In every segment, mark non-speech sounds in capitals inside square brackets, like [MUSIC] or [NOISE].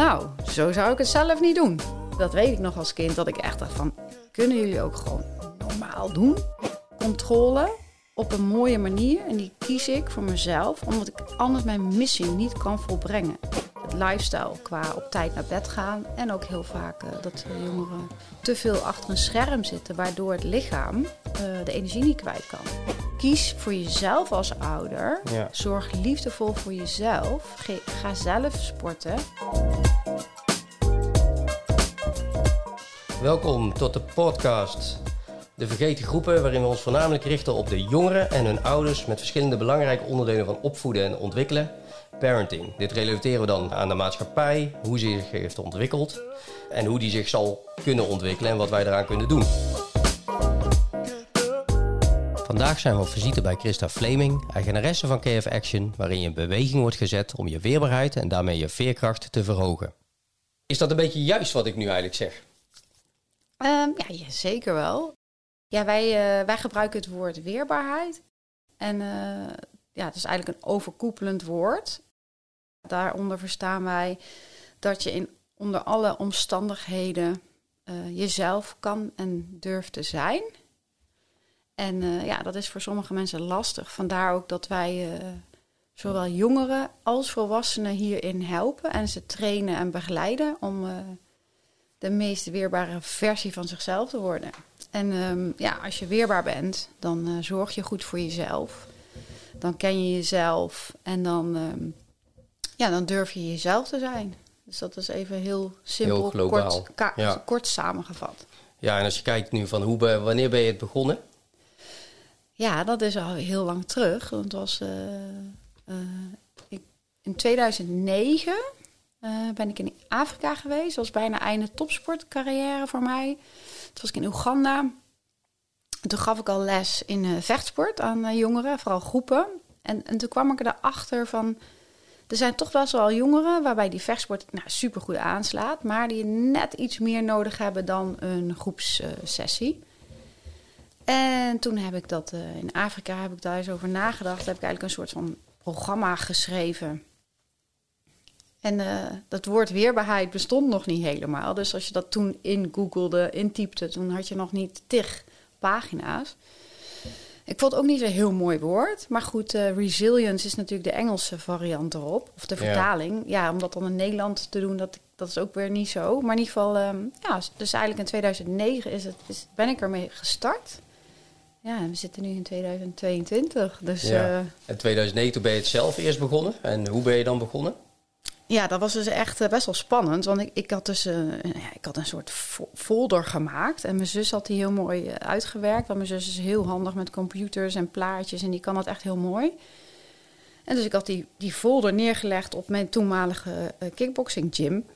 Nou, zo zou ik het zelf niet doen. Dat weet ik nog als kind, dat ik echt dacht van... kunnen jullie ook gewoon normaal doen? Controle op een mooie manier. En die kies ik voor mezelf, omdat ik anders mijn missie niet kan volbrengen. Het lifestyle qua op tijd naar bed gaan. En ook heel vaak uh, dat jongeren te veel achter een scherm zitten, waardoor het lichaam uh, de energie niet kwijt kan. Kies voor jezelf als ouder. Ja. Zorg liefdevol voor jezelf. Ge ga zelf sporten. Welkom tot de podcast De Vergeten Groepen, waarin we ons voornamelijk richten op de jongeren en hun ouders met verschillende belangrijke onderdelen van opvoeden en ontwikkelen. Parenting. Dit relateren we dan aan de maatschappij, hoe ze zich heeft ontwikkeld en hoe die zich zal kunnen ontwikkelen en wat wij eraan kunnen doen. Vandaag zijn we op visite bij Christa Fleming, eigenaresse van KF Action, waarin je in beweging wordt gezet om je weerbaarheid en daarmee je veerkracht te verhogen. Is dat een beetje juist wat ik nu eigenlijk zeg? Um, ja, zeker wel. Ja, wij, uh, wij gebruiken het woord weerbaarheid. En uh, ja, het is eigenlijk een overkoepelend woord. Daaronder verstaan wij dat je in, onder alle omstandigheden uh, jezelf kan en durft te zijn. En ja, dat is voor sommige mensen lastig. Vandaar ook dat wij zowel jongeren als volwassenen hierin helpen en ze trainen en begeleiden om de meest weerbare versie van zichzelf te worden. En um, ja, als je weerbaar bent, dan zorg je goed voor jezelf. Dan ken je jezelf en dan, um, ja, dan durf je jezelf te zijn. Dus dat is even heel simpel, heel kort, ja. kort samengevat. Ja, en als je kijkt nu van hoe, wanneer ben je het begonnen? Ja, dat is al heel lang terug. Want was uh, uh, ik, in 2009 uh, ben ik in Afrika geweest. Dat was bijna einde topsportcarrière voor mij. Toen was ik in Oeganda. En toen gaf ik al les in vechtsport aan jongeren, vooral groepen. En, en toen kwam ik erachter van... Er zijn toch best wel jongeren waarbij die vechtsport nou, supergoed aanslaat... maar die net iets meer nodig hebben dan een groepssessie. En toen heb ik dat in Afrika heb ik daar eens over nagedacht. Heb ik eigenlijk een soort van programma geschreven... En uh, dat woord weerbaarheid bestond nog niet helemaal. Dus als je dat toen ingoogelde, intypte, toen had je nog niet tig pagina's. Ik vond het ook niet zo'n heel mooi woord. Maar goed, uh, resilience is natuurlijk de Engelse variant erop. Of de vertaling. Ja, ja om dat dan in Nederland te doen, dat, dat is ook weer niet zo. Maar in ieder geval, um, ja, dus eigenlijk in 2009 is het, is, ben ik ermee gestart. Ja, en we zitten nu in 2022. Dus, ja. uh, in 2009 toen ben je het zelf eerst begonnen. En hoe ben je dan begonnen? Ja, dat was dus echt uh, best wel spannend. Want ik, ik, had dus uh, ja, ik had een soort folder gemaakt. En mijn zus had die heel mooi uitgewerkt. Want mijn zus is heel handig met computers en plaatjes. En die kan dat echt heel mooi. En dus ik had die, die folder neergelegd op mijn toenmalige kickboxing gym.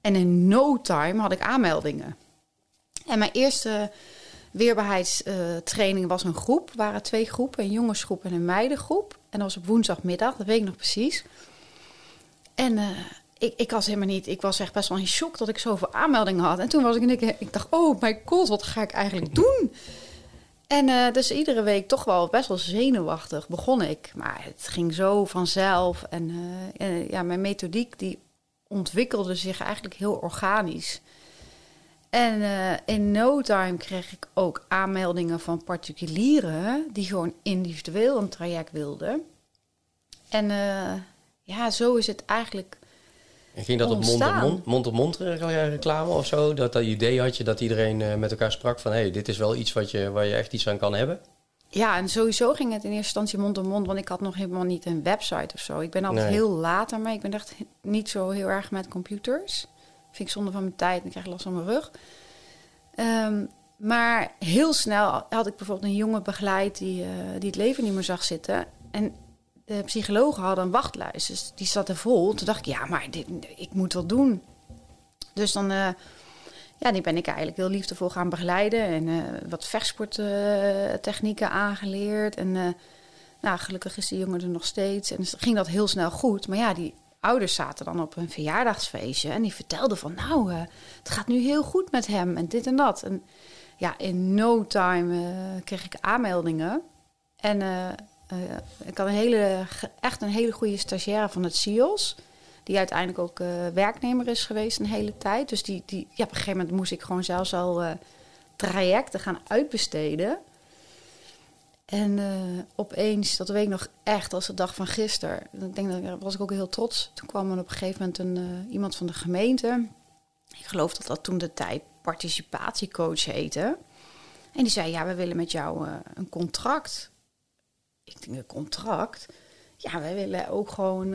En in no time had ik aanmeldingen. En mijn eerste weerbaarheidstraining was een groep. Er waren twee groepen, een jongensgroep en een meidengroep. En dat was op woensdagmiddag, dat weet ik nog precies. En uh, ik, ik was helemaal niet, ik was echt best wel in shock dat ik zoveel aanmeldingen had. En toen was ik en ik, ik dacht, oh my god, wat ga ik eigenlijk doen? En uh, dus iedere week toch wel best wel zenuwachtig begon ik. Maar het ging zo vanzelf. En uh, ja, mijn methodiek die ontwikkelde zich eigenlijk heel organisch. En in no time kreeg ik ook aanmeldingen van particulieren die gewoon individueel een traject wilden. En ja, zo is het eigenlijk. En ging dat ontstaan. op mond-op-mond mond, mond reclame of zo? Dat dat idee had je dat iedereen uh, met elkaar sprak van hé, hey, dit is wel iets wat je, waar je echt iets aan kan hebben? Ja, en sowieso ging het in eerste instantie mond-op-mond, mond, want ik had nog helemaal niet een website of zo. Ik ben altijd Nee. heel laat ermee. Ik ben echt niet zo heel erg met computers. Vind ik zonde van mijn tijd en ik krijg last van mijn rug. Ehm, maar heel snel had ik bijvoorbeeld een jongen begeleid die, uh, die het leven niet meer zag zitten. En de psychologen hadden een wachtlijst, dus die zat er vol. Toen dacht ik, ja, maar dit, ik moet wat doen. Dus dan, uh, ja, die ben ik eigenlijk heel liefdevol gaan begeleiden en uh, wat vechtsporttechnieken aangeleerd. En nou, gelukkig is die jongen er nog steeds en dus ging dat heel snel goed. Maar ja, die ouders zaten dan op een verjaardagsfeestje en die vertelden van, nou, het gaat nu heel goed met hem en dit en dat. En ja, in no time kreeg ik aanmeldingen en uh, ik had een hele, echt een hele goede stagiaire van het CIOS. Die uiteindelijk ook eh, werknemer is geweest een hele tijd. Dus die, die, ja, op een gegeven moment moest ik gewoon zelfs al eh, trajecten gaan uitbesteden. En eh, opeens, dat weet ik nog echt als de dag van gisteren. Ik denk dat daar was ik ook heel trots. Toen kwam er op een gegeven moment een, eh, iemand van de gemeente. Ik geloof dat dat toen de tijd participatiecoach heette. En die zei, ja, we willen met jou eh, een contract. Ik denk, een contract? Ja, wij willen ook gewoon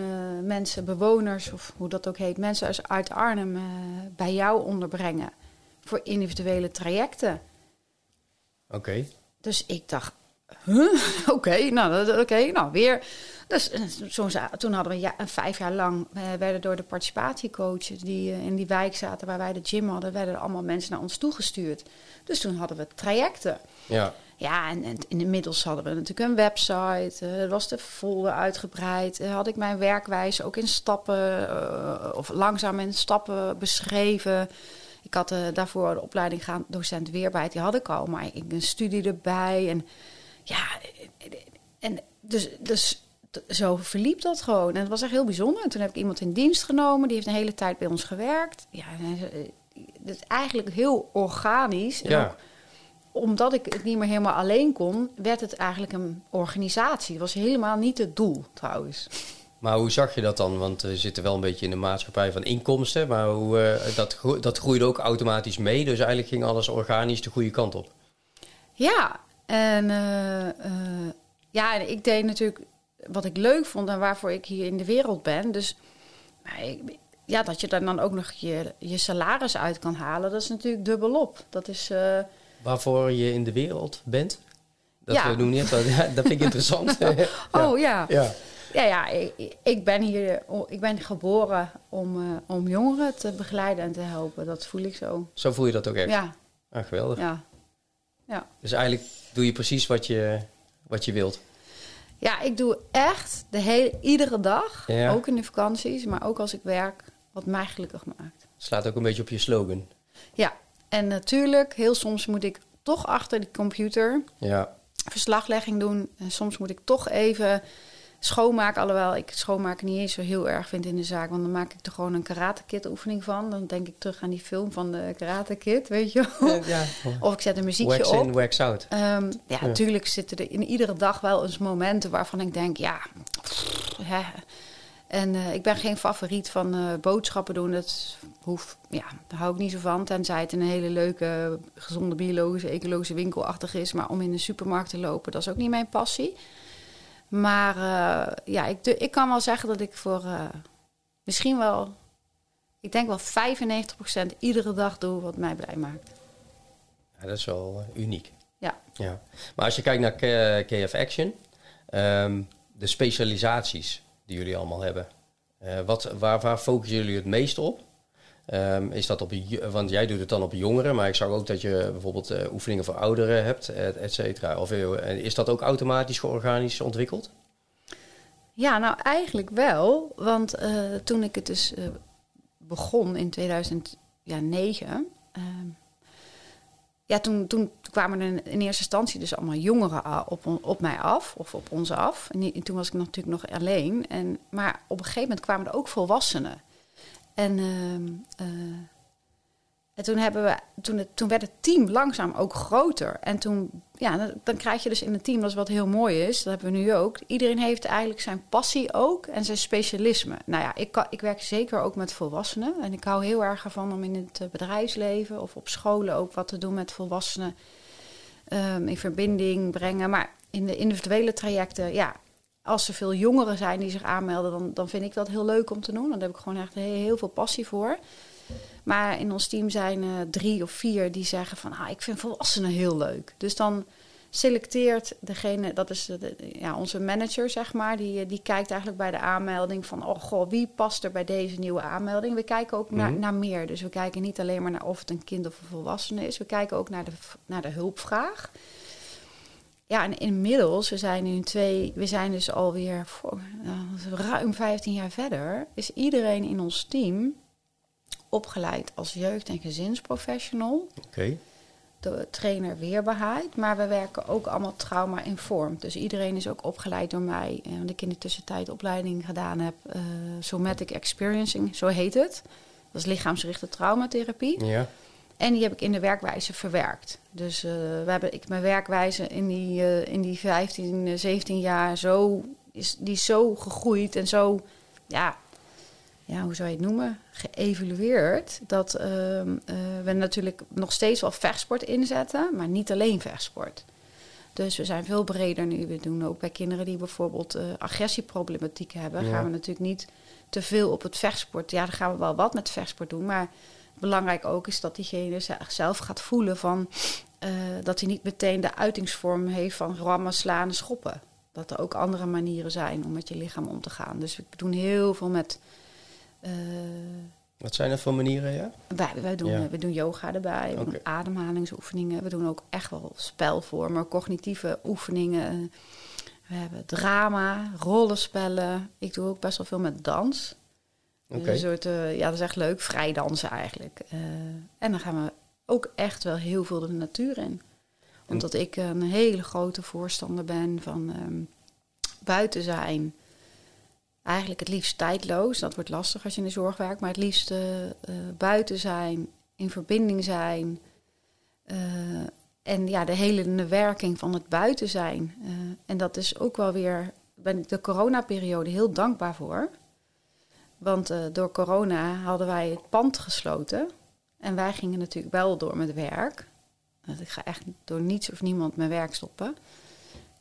mensen, bewoners, of hoe dat ook heet, mensen uit- uit Arnhem bij jou onderbrengen. Voor individuele trajecten. Oké. Dus ik dacht, huh? [LAUGHS] oké, nou, oké, nou weer. Dus eh, toen hadden we ja, vijf jaar lang, eh, werden door de participatiecoaches die eh, in die wijk zaten waar wij de gym hadden, werden er allemaal mensen naar ons toegestuurd. Dus toen hadden we trajecten. Ja. Ja, en, en inmiddels hadden we natuurlijk een website. Er was de folder uitgebreid. Had ik mijn werkwijze ook in stappen, of langzaam in stappen beschreven. Ik had daarvoor de opleiding gaan, docent weerbaarheid, die had ik al. Maar ik een studie erbij. En ja, en dus, dus zo verliep dat gewoon. En het was echt heel bijzonder. En toen heb ik iemand in dienst genomen. Die heeft een hele tijd bij ons gewerkt. Ja, en, eh, het is eigenlijk heel organisch. En Ja. ook omdat ik het niet meer helemaal alleen kon, werd het eigenlijk een organisatie. Het was helemaal niet het doel, trouwens. Maar hoe zag je dat dan? Want we zitten wel een beetje in de maatschappij van inkomsten. Maar hoe, eh, dat, dat groeide ook automatisch mee. Dus eigenlijk ging alles organisch de goede kant op. Ja, en eh, eh, ja, en ik deed natuurlijk wat ik leuk vond en waarvoor ik hier in de wereld ben. Dus ja, dat je daar dan ook nog je, je salaris uit kan halen, dat is natuurlijk dubbelop. Dat is. eh, Waarvoor je in de wereld bent? Dat Ja. we doen niet. Dat, [LAUGHS] ja, dat vind ik interessant. [LAUGHS] Oh [LAUGHS] ja. ja. Ja, ja ik, ik ben hier, ik ben geboren om, om jongeren te begeleiden en te helpen. Dat voel ik zo. Zo voel je dat ook echt. Ja, Ah, geweldig. ja. Ja. Dus eigenlijk doe je precies wat je, wat je wilt. ja, ik doe echt de hele, iedere dag, Ja. ook in de vakanties, maar ook als ik werk, wat mij gelukkig maakt. Slaat ook een beetje op je slogan. Ja, en natuurlijk, heel soms moet ik toch achter die computer Ja. verslaglegging doen. En soms moet ik toch even schoonmaken. Alhoewel ik schoonmaken niet eens zo heel erg vind in de zaak. Want dan maak ik er gewoon een karate kid oefening van. Dan denk ik terug aan die film van de karate kid, weet je wel. ja. Of ik zet een muziekje Wax op. in, wax out. Ehm, ja, Ja. natuurlijk zitten er in iedere dag wel eens momenten waarvan ik denk, ja, pff, hè. En eh, ik ben geen favoriet van eh, boodschappen doen. Dat hoeft, ja, daar hou ik niet zo van. Tenzij het een hele leuke, gezonde, biologische, ecologische winkelachtig is. Maar om in de supermarkt te lopen, dat is ook niet mijn passie. Maar eh, ja, ik, ik kan wel zeggen dat ik voor eh, misschien wel, ik denk wel 95% iedere dag doe wat mij blij maakt. Ja, dat is wel eh, uniek. Ja. Ja. Maar als je kijkt naar K- KF Action, ehm, de specialisaties die jullie allemaal hebben, wat, waar, waar focussen jullie het meest op? Ehm, is dat op, want jij doet het dan op jongeren, maar ik zag ook dat je bijvoorbeeld eh, oefeningen voor ouderen hebt, et, et cetera. Of, eh, is dat ook automatisch georganisch ontwikkeld? Ja, nou eigenlijk wel. Want eh, toen ik het dus begon in 2009... ehm, ja, toen, toen kwamen er in eerste instantie dus allemaal jongeren op, op mij af. Of op ons af. En toen was ik natuurlijk nog alleen. En, maar op een gegeven moment kwamen er ook volwassenen. En, ehm, eh, en toen, hebben we, toen, het, toen werd het team langzaam ook groter. En toen, ja, dan, krijg je dus in het team, dat is wat heel mooi is, dat hebben we nu ook. Iedereen heeft eigenlijk zijn passie ook en zijn specialisme. Nou ja, ik, ik werk zeker ook met volwassenen. En ik hou heel erg ervan om in het eh, bedrijfsleven of op scholen ook wat te doen met volwassenen. ehm, in verbinding brengen. Maar in de individuele trajecten, ja, als er veel jongeren zijn die zich aanmelden, dan, dan vind ik dat heel leuk om te doen. Daar heb ik gewoon echt heel, heel veel passie voor. Maar in ons team zijn eh, drie of vier die zeggen van... Ah, ik vind volwassenen heel leuk. Dus dan selecteert degene, dat is de, de- ja, onze manager, zeg maar... Die, die kijkt eigenlijk bij de aanmelding van... oh goh, wie past er bij deze nieuwe aanmelding? We kijken ook naar, Mhm. naar meer. Dus we kijken niet alleen maar naar of het een kind of een volwassene is. We kijken ook naar de, naar de hulpvraag. Ja, en inmiddels, we zijn nu twee... We zijn dus alweer voor, nou, ruim 15 jaar verder... is iedereen in ons team opgeleid als jeugd- en gezinsprofessional. Oké. de trainer weerbaarheid, maar we werken ook allemaal trauma-informed. Dus iedereen is ook opgeleid door mij, eh, want ik in de tussentijd opleiding gedaan heb, uh, Somatic Experiencing, zo heet het. Dat is lichaamsgerichte traumatherapie. Ja. En die heb ik in de werkwijze verwerkt. Dus uh, we hebben, ik, mijn werkwijze in die, uh, in die 15, 17 jaar zo, is, die is zo gegroeid en zo, ja, ja, hoe zou je het noemen, geëvalueerd. Dat uh, we natuurlijk nog steeds wel vechtsport inzetten, maar niet alleen vechtsport. Dus we zijn veel breder nu. We doen ook bij kinderen die bijvoorbeeld agressieproblematiek hebben, ja. gaan we natuurlijk niet te veel op het vechtsport. Ja, dan gaan we wel wat met vechtsport doen, maar belangrijk ook is dat diegene zelf gaat voelen van uh, dat hij niet meteen de uitingsvorm heeft van rammen, slaan en schoppen. Dat er ook andere manieren zijn om met je lichaam om te gaan. Dus we doen heel veel met. Uh, Wat zijn dat voor manieren, ja? Wij, wij doen, ja. we doen yoga erbij, okay. ademhalingsoefeningen. We doen ook echt wel spelvormen, cognitieve oefeningen. We hebben drama, rollenspellen. Ik doe ook best wel veel met dans. Okay. Dus een soort, uh, ja, dat is echt leuk. Vrij dansen eigenlijk. Uh, en dan gaan we ook echt wel heel veel de natuur in. Omdat ik een hele grote voorstander ben van um, buiten zijn. Eigenlijk het liefst tijdloos. Dat wordt lastig als je in de zorg werkt. Maar het liefst uh, buiten zijn, in verbinding zijn. en ja, de hele werking van het buiten zijn. en dat is ook wel weer, ben ik de coronaperiode heel dankbaar voor. Want uh, door corona hadden wij het pand gesloten. En wij gingen natuurlijk wel door met werk. Ik ga echt door niets of niemand mijn werk stoppen.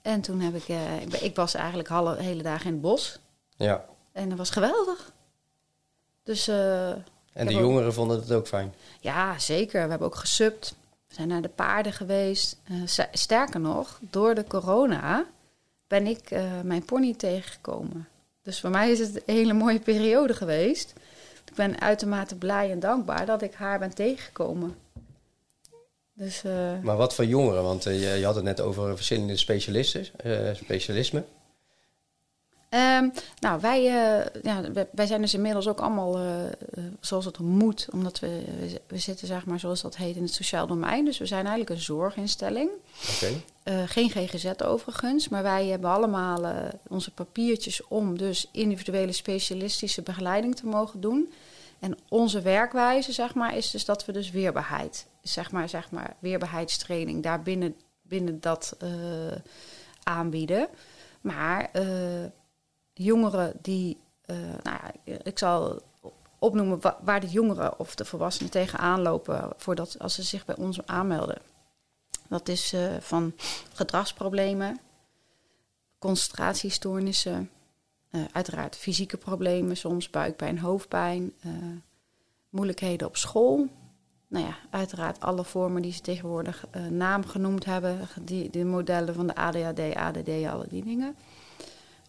En toen heb ik, uh, ik, ik, was eigenlijk alle hele dagen in het bos. Ja. En dat was geweldig. Dus. Uh, en de jongeren ook, vonden het ook fijn? Ja, zeker. We hebben ook gesubt. We zijn naar de paarden geweest. sterker nog, door de corona ben ik mijn pony tegengekomen. Dus voor mij is het een hele mooie periode geweest. Ik ben uitermate blij en dankbaar dat ik haar ben tegengekomen. Dus, uh... Maar wat voor jongeren? Want je, je, had het net over verschillende specialisten, uh, specialismen. Um, nou, wij, ja, wij zijn dus inmiddels ook allemaal zoals het moet, omdat we, we zitten, zeg maar, zoals dat heet, in het sociaal domein. Dus we zijn eigenlijk een zorginstelling. Okay. Uh, geen GGZ overigens, maar wij hebben allemaal onze papiertjes om dus individuele specialistische begeleiding te mogen doen. En onze werkwijze, zeg maar, is dus dat we dus weerbaarheid, zeg maar, zeg maar weerbaarheidstraining daar binnen, binnen dat aanbieden. Maar jongeren die, nou ja, ik zal opnoemen wa waar de jongeren of de volwassenen tegenaan lopen voordat als ze zich bij ons aanmelden. Dat is uh, van gedragsproblemen, concentratiestoornissen, uh, uiteraard fysieke problemen, soms buikpijn, hoofdpijn, moeilijkheden op school. Nou ja, uiteraard alle vormen die ze tegenwoordig naam genoemd hebben, die, de modellen van de ADHD, ADD, alle die dingen.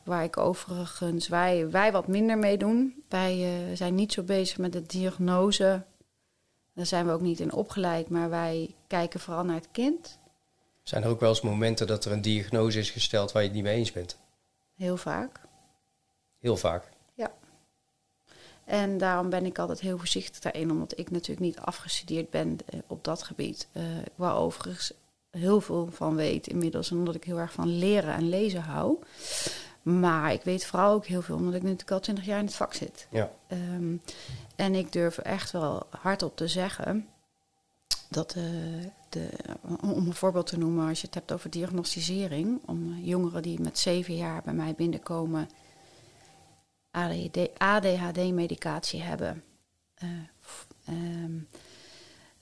Waar ik overigens wij, wij wat minder mee doen. Wij zijn niet zo bezig met de diagnose daar zijn we ook niet in opgeleid, maar wij kijken vooral naar het kind. Zijn er ook wel eens momenten dat er een diagnose is gesteld waar je het niet mee eens bent? Heel vaak. Heel vaak? Ja. En daarom ben ik altijd heel voorzichtig daarin, omdat ik natuurlijk niet afgestudeerd ben eh, op dat gebied. Uh, waar overigens heel veel van weet inmiddels, omdat ik heel erg van leren en lezen hou. Maar ik weet vooral ook heel veel, omdat ik natuurlijk al twintig jaar in het vak zit. Ja. Um, en ik durf echt wel hardop te zeggen dat uh, de, om een voorbeeld te noemen, als je het hebt over diagnosticering, om jongeren die met zeven jaar bij mij binnenkomen ADHD-medicatie hebben. Uh, um,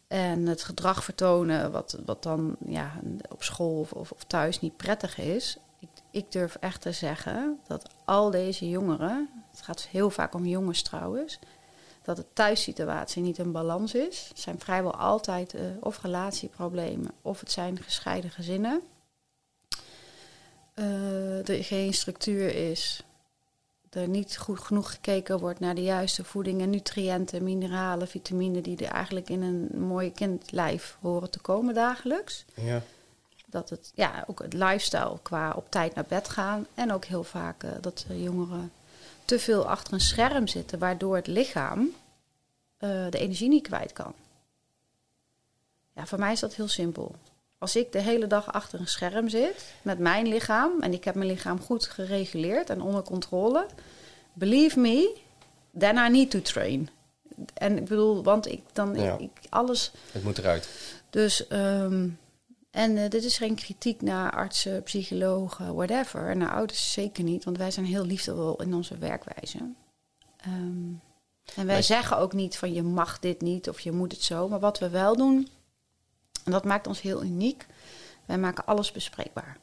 en het gedrag vertonen wat, wat dan ja, op school of, of, of thuis niet prettig is. Ik, durf echt te zeggen dat al deze jongeren, het gaat heel vaak om jongens trouwens, dat de thuissituatie niet in balans is. Het zijn vrijwel altijd uh, of relatieproblemen of het zijn gescheiden gezinnen. Uh, er geen structuur is. Er niet goed genoeg gekeken wordt naar de juiste voeding en nutriënten, mineralen, vitamine die er eigenlijk in een mooi kindlijf horen te komen dagelijks. Ja. Dat het, ja, ook het lifestyle qua op tijd naar bed gaan. En ook heel vaak uh, dat jongeren te veel achter een scherm zitten, waardoor het lichaam uh, de energie niet kwijt kan. Ja, voor mij is dat heel simpel. Als ik de hele dag achter een scherm zit met mijn lichaam en ik heb mijn lichaam goed gereguleerd en onder controle, believe me, then I need to train. En ik bedoel, want ik dan Ja. ik, alles. Het moet eruit. Dus ehm, en eh, dit is geen kritiek naar artsen, psychologen, whatever. Naar ouders zeker niet, want wij zijn heel liefdevol in onze werkwijze. Ehm, en wij Nee. zeggen ook niet van je mag dit niet of je moet het zo. Maar wat we wel doen, en dat maakt ons heel uniek, wij maken alles bespreekbaar.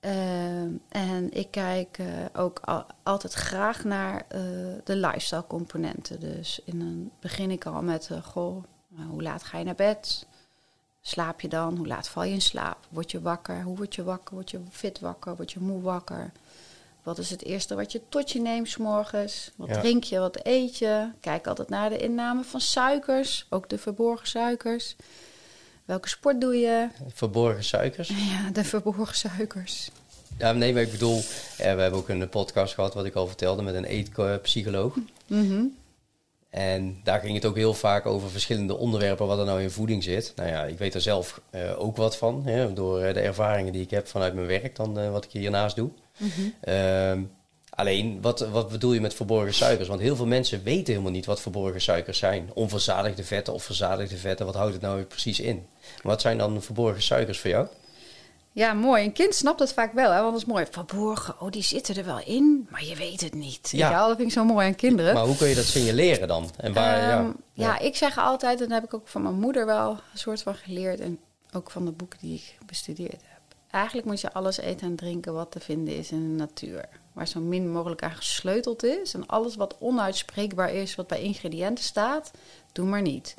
Ehm, en ik kijk eh, ook al- altijd graag naar eh, de lifestyle componenten. Dus in een, begin ik al met, goh, nou, hoe laat ga je naar bed? Slaap je dan? Hoe laat val je in slaap? Word je wakker? Hoe word je wakker? Word je fit wakker? Word je moe wakker? Wat is het eerste wat je tot je neemt 's morgens? Wat Ja. drink je? Wat eet je? Kijk altijd naar de inname van suikers, ook de verborgen suikers. Welke sport doe je? Verborgen suikers. [LAUGHS] Ja, de verborgen suikers. Ja, nee, maar ik bedoel, eh, we hebben ook een podcast gehad, wat ik al vertelde, met een eetpsycholoog. Mhm. En daar ging het ook heel vaak over verschillende onderwerpen, wat er nou in voeding zit. Nou ja, ik weet er zelf eh, ook wat van, hè, door eh, de ervaringen die ik heb vanuit mijn werk, dan eh, wat ik hiernaast doe. Ehm, alleen, wat, wat bedoel je met verborgen suikers? Want heel veel mensen weten helemaal niet wat verborgen suikers zijn. Onverzadigde vetten of verzadigde vetten, wat houdt het nou precies in? Wat zijn dan verborgen suikers voor jou? Ja, mooi. Een kind snapt het vaak wel, hè? want dat is mooi. Verborgen, oh, die zitten er wel in, maar je weet het niet. Ja. Ja, dat vind ik zo mooi aan kinderen. Maar hoe kun je dat signaleren dan? En waar, Ehm, ja, ja, ik zeg altijd, en dat heb ik ook van mijn moeder wel een soort van geleerd. En ook van de boeken die ik bestudeerd heb. Eigenlijk moet je alles eten en drinken wat te vinden is in de natuur. Waar zo min mogelijk aan gesleuteld is. En alles wat onuitspreekbaar is, wat bij ingrediënten staat, doe maar niet.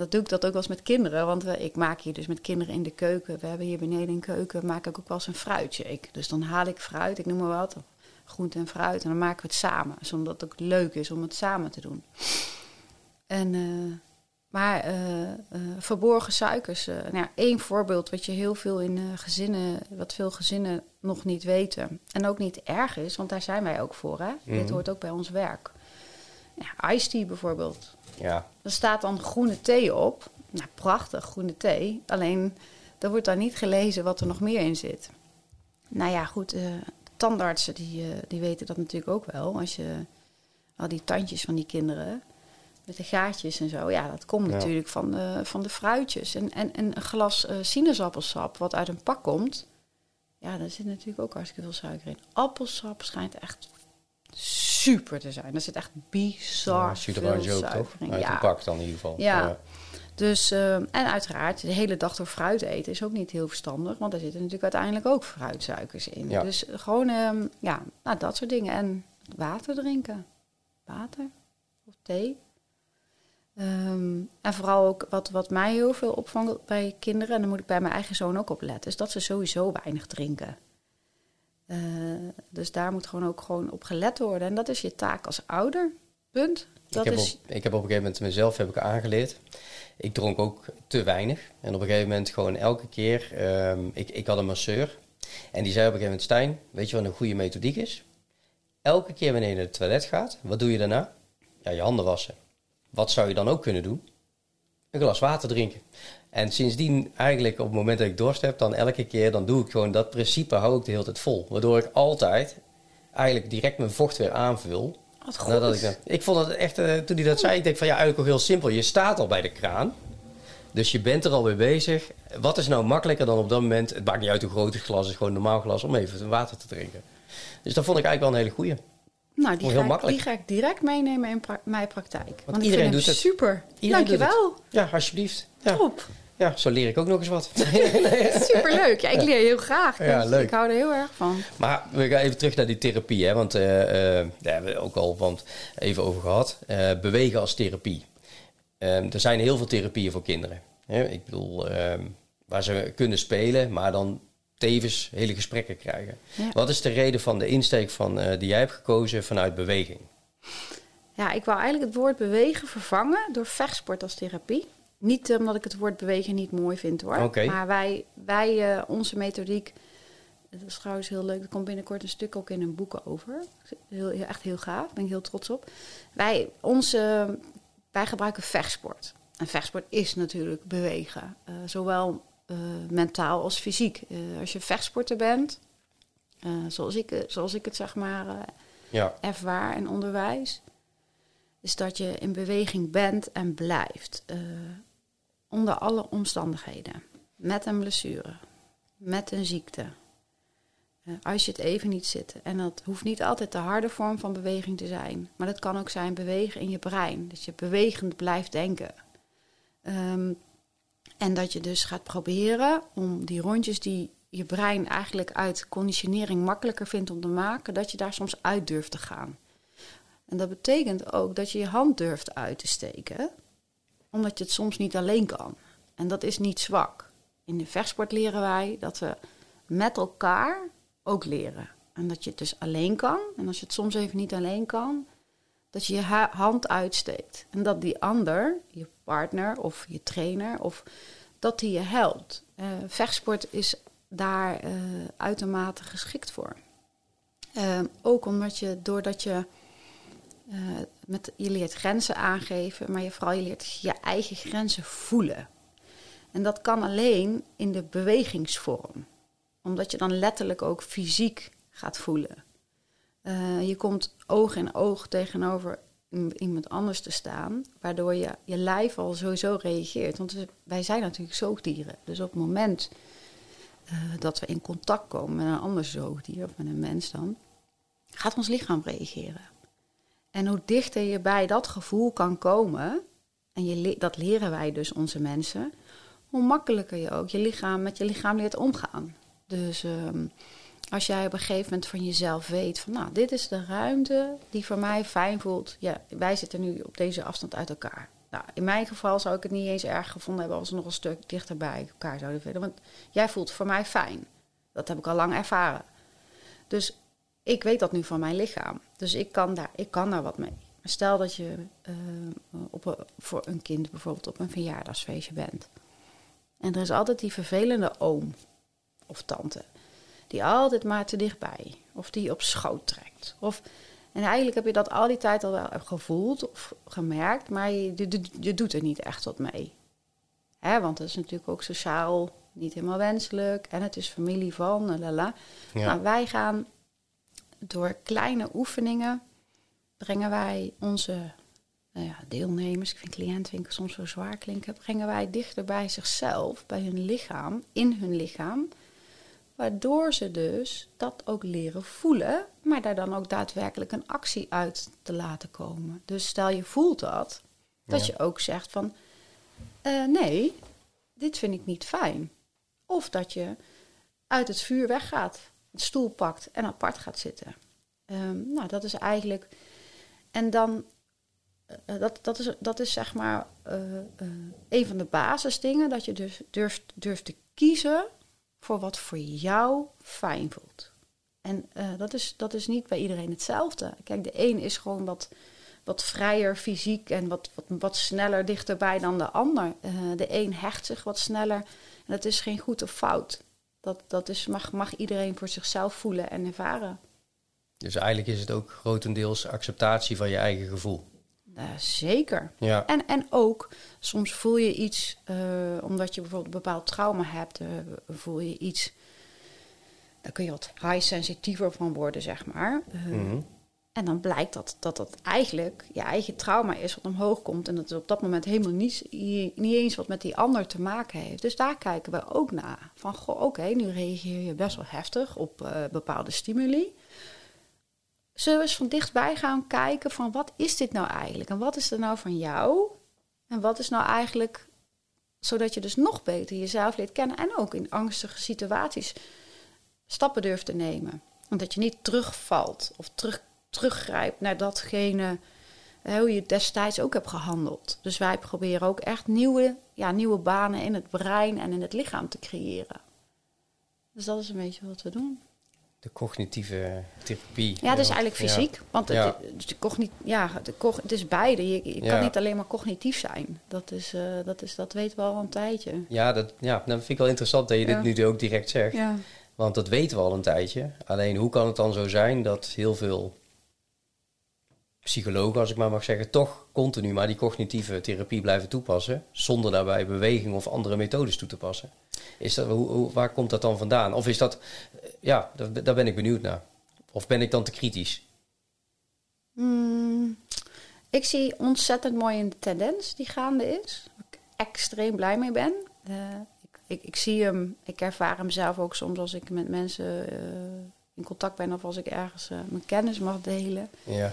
Dat doe ik dat ook wel eens met kinderen. Want we, ik maak hier dus met kinderen in de keuken. We hebben hier beneden in de keuken, maak ik ook wel eens een fruitshake. Dus dan haal ik fruit, ik noem maar wat, groente en fruit. En dan maken we het samen. Zodat het ook leuk is om het samen te doen. En, eh, maar eh, eh, verborgen suikers. nou ja, één voorbeeld wat je heel veel in gezinnen, wat veel gezinnen nog niet weten. En ook niet erg is, want daar zijn wij ook voor. Hè? Dit Mhm. hoort ook bij ons werk. Ja, iced tea bijvoorbeeld. Ja, Er staat dan groene thee op. Nou, prachtig, groene thee. Alleen, er wordt dan niet gelezen wat er nog meer in zit. Nou ja, goed, eh, tandartsen die, eh, die weten dat natuurlijk ook wel. Als je al die tandjes van die kinderen met de gaatjes en zo. Ja, dat komt Ja. natuurlijk van de, van de fruitjes. En, en, en een glas eh, sinaasappelsap wat uit een pak komt. Ja, daar zit natuurlijk ook hartstikke veel suiker in. Appelsap schijnt echt super te zijn. Er zit echt bizar ja veel ook, toch? Uit Ja. een pak dan in ieder geval. Ja. Dus, eh, en uiteraard, de hele dag door fruit eten is ook niet heel verstandig. Want daar zitten natuurlijk uiteindelijk ook fruitsuikers in. Ja. Dus gewoon, ehm, ja, nou, dat soort dingen. En water drinken. Water of thee. Ehm, en vooral ook wat, wat mij heel veel opvangt bij kinderen... en daar moet ik bij mijn eigen zoon ook op letten... is dat ze sowieso weinig drinken. Eh, dus daar moet gewoon ook gewoon op gelet worden. En dat is je taak als ouder. Punt. Dat ik, heb is, op, ik heb op een gegeven moment mezelf heb ik aangeleerd. Ik dronk ook te weinig. En op een gegeven moment gewoon elke keer... ehm, ik, ik had een masseur. En die zei op een gegeven moment... Stijn, weet je wat een goede methodiek is? Elke keer wanneer je naar het toilet gaat... Wat doe je daarna? Ja, je handen wassen. Wat zou je dan ook kunnen doen? Een glas water drinken. En sindsdien eigenlijk op het moment dat ik dorst heb... Dan elke keer, dan doe ik gewoon dat principe... hou ik de hele tijd vol. Waardoor ik altijd eigenlijk direct mijn vocht weer aanvul... wat goed. Nadat ik, dat, ik vond het echt, eh, toen hij dat zei, ik denk van ja, eigenlijk ook heel simpel. Je staat al bij de kraan. Dus je bent er alweer bezig. Wat is nou makkelijker dan op dat moment, het maakt niet uit hoe groot het glas is, gewoon een normaal glas, om even water te drinken. Dus dat vond ik eigenlijk wel een hele goeie. Nou, die ga, ik, die ga ik direct meenemen in pra- mijn praktijk. Want, ik iedereen doet het. super. Iedereen doet Dankjewel. Ja, alsjeblieft. Ja, Top. Ja, zo leer ik ook nog eens wat. [LAUGHS] Superleuk. Ja, ik leer heel graag. Dus Ja, leuk. Ik hou er heel erg van. Maar we gaan even terug naar die therapie, hè? want eh, eh, daar hebben we ook al want even over gehad. Eh, bewegen als therapie. Ehm, er zijn heel veel therapieën voor kinderen. Hè? Ik bedoel, ehm, waar ze kunnen spelen, maar dan tevens hele gesprekken krijgen. Ja. Wat is de reden van de insteek van, eh, die jij hebt gekozen vanuit beweging? Ja, ik wou eigenlijk het woord bewegen vervangen door vechtsport als therapie. Niet eh, omdat ik het woord bewegen niet mooi vind hoor. Maar wij, wij eh, onze methodiek, dat is trouwens heel leuk. Er komt binnenkort een stuk ook in een boek over. Heel, heel- echt heel gaaf, daar ben ik heel trots op. Wij, onze, wij gebruiken vechtsport. en vechtsport is natuurlijk bewegen. Uh, zowel uh, mentaal als fysiek. Als je vechtsporter bent, zoals, ik, zoals ik het zeg maar ja. ervaar en onderwijs, is dat je in beweging bent en blijft. Onder alle omstandigheden. Met een blessure, met een ziekte. als je het even niet zit. En dat hoeft niet altijd de harde vorm van beweging te zijn. Maar dat kan ook zijn bewegen in je brein. Dat je bewegend blijft denken. Um, en dat je dus gaat proberen om die rondjes die je brein eigenlijk uit conditionering makkelijker vindt om te maken, dat je daar soms uit durft te gaan. En dat betekent ook dat je je hand durft uit te steken, omdat je het soms niet alleen kan. En dat is niet zwak. In de vechtsport leren wij dat we met elkaar ook leren. En dat je het dus alleen kan. En als je het soms even niet alleen kan, dat je je hand uitsteekt. En dat die ander, je partner of je trainer, of dat die je helpt. Uh, vechtsport is daar uh, uitermate geschikt voor. Uh, ook omdat je, doordat je, met, je leert grenzen aangeven, maar je vooral je leert je eigen grenzen voelen. En dat kan alleen in de bewegingsvorm. Omdat je dan letterlijk ook fysiek gaat voelen. Uh, je komt oog in oog tegenover iemand anders te staan, waardoor je, je lijf al sowieso reageert. Want wij zijn natuurlijk zoogdieren. Dus op het moment uh, dat we in contact komen met een ander zoogdier, of met een mens dan, gaat ons lichaam reageren. En hoe dichter je bij dat gevoel kan komen, en je, dat leren wij dus onze mensen, hoe makkelijker je ook je lichaam met je lichaam leert omgaan. Dus uh, als jij op een gegeven moment van jezelf weet van nou, dit is de ruimte die voor mij fijn voelt. Ja, wij zitten nu op deze afstand uit elkaar. Nou, in mijn geval zou ik het niet eens erg gevonden hebben als we nog een stuk dichter bij elkaar zouden vinden. Want jij voelt voor mij fijn. Dat heb ik al lang ervaren. Dus ik weet dat nu van mijn lichaam. Dus ik kan daar, ik kan daar wat mee. Maar stel dat je uh, op een, voor een kind bijvoorbeeld op een verjaardagsfeestje bent. En er is altijd die vervelende oom of tante die altijd maar te dichtbij. Of die op schoot trekt. Of, en eigenlijk heb je dat al die tijd al wel gevoeld of gemerkt, maar je, je, je doet er niet echt wat mee. Hè, want dat is natuurlijk ook sociaal niet helemaal wenselijk. En het is familie van, lala. Ja. Nou, wij gaan door kleine oefeningen brengen wij onze nou ja, deelnemers, ik vind cliënten soms zo zwaar klinken, brengen wij dichter bij zichzelf, bij hun lichaam, in hun lichaam. Waardoor ze dus dat ook leren voelen, maar daar dan ook daadwerkelijk een actie uit te laten komen. Dus stel je voelt dat, dat je ook zegt van uh, nee, dit vind ik niet fijn. Of dat je uit het vuur weggaat, een stoel pakt en apart gaat zitten. Um, nou, dat is eigenlijk. En dan, uh, dat, dat, is, dat is zeg maar uh, een van de basisdingen, dat je dus durft, durft te kiezen voor wat voor jou fijn voelt. En dat, is, dat is niet bij iedereen hetzelfde. Kijk, de een is gewoon wat, wat vrijer fysiek en wat, wat, wat sneller dichterbij dan de ander. De een hecht zich wat sneller. En dat is geen goed of fout. Dat, dat is, mag, mag iedereen voor zichzelf voelen en ervaren. Dus eigenlijk is het ook grotendeels acceptatie van je eigen gevoel. Uh, zeker. Ja. En, en ook, soms voel je iets, uh, omdat je bijvoorbeeld een bepaald trauma hebt, uh, voel je iets, daar kun je wat high sensitiever van worden, zeg maar. Mm En dan blijkt dat, dat dat eigenlijk je eigen trauma is wat omhoog komt en dat het op dat moment helemaal niet, niet eens wat met die ander te maken heeft. Dus daar kijken we ook naar. Van, goh, oké, nu reageer je best wel heftig op bepaalde stimuli. Zullen we eens van dichtbij gaan kijken van wat is dit nou eigenlijk? En wat is er nou van jou? En wat is nou eigenlijk, zodat je dus nog beter jezelf leert kennen en ook in angstige situaties stappen durft te nemen. Omdat je niet terugvalt of terug, teruggrijpt naar datgene hoe je destijds ook hebt gehandeld. Dus wij proberen ook echt nieuwe, ja, nieuwe banen in het brein en in het lichaam te creëren. Dus dat is een beetje wat we doen de cognitieve therapie. Ja, dat is eigenlijk fysiek. Want het, ja. de cognit, ja, de het is beide. Je, kan niet alleen maar cognitief zijn. Dat, is, uh, dat, is, dat weten we al een tijdje. Ja, dat, ja, dat vind ik wel interessant dat je dit nu ook direct zegt. Want dat weten we al een tijdje. Alleen hoe kan het dan zo zijn dat heel veel psychologen, als ik maar mag zeggen, toch continu maar die cognitieve therapie blijven toepassen, zonder daarbij beweging of andere methodes toe te passen. Is dat, hoe, hoe, waar komt dat dan vandaan? Of is dat, ja, daar, daar ben ik benieuwd naar. Of ben ik dan te kritisch? Hmm, ik zie ontzettend mooi een tendens die gaande is. Waar ik extreem blij mee ben. Uh, ik, ik, ik, zie hem, ik ervaar hem zelf ook soms als ik met mensen uh, in contact ben of als ik ergens uh, mijn kennis mag delen. Ja.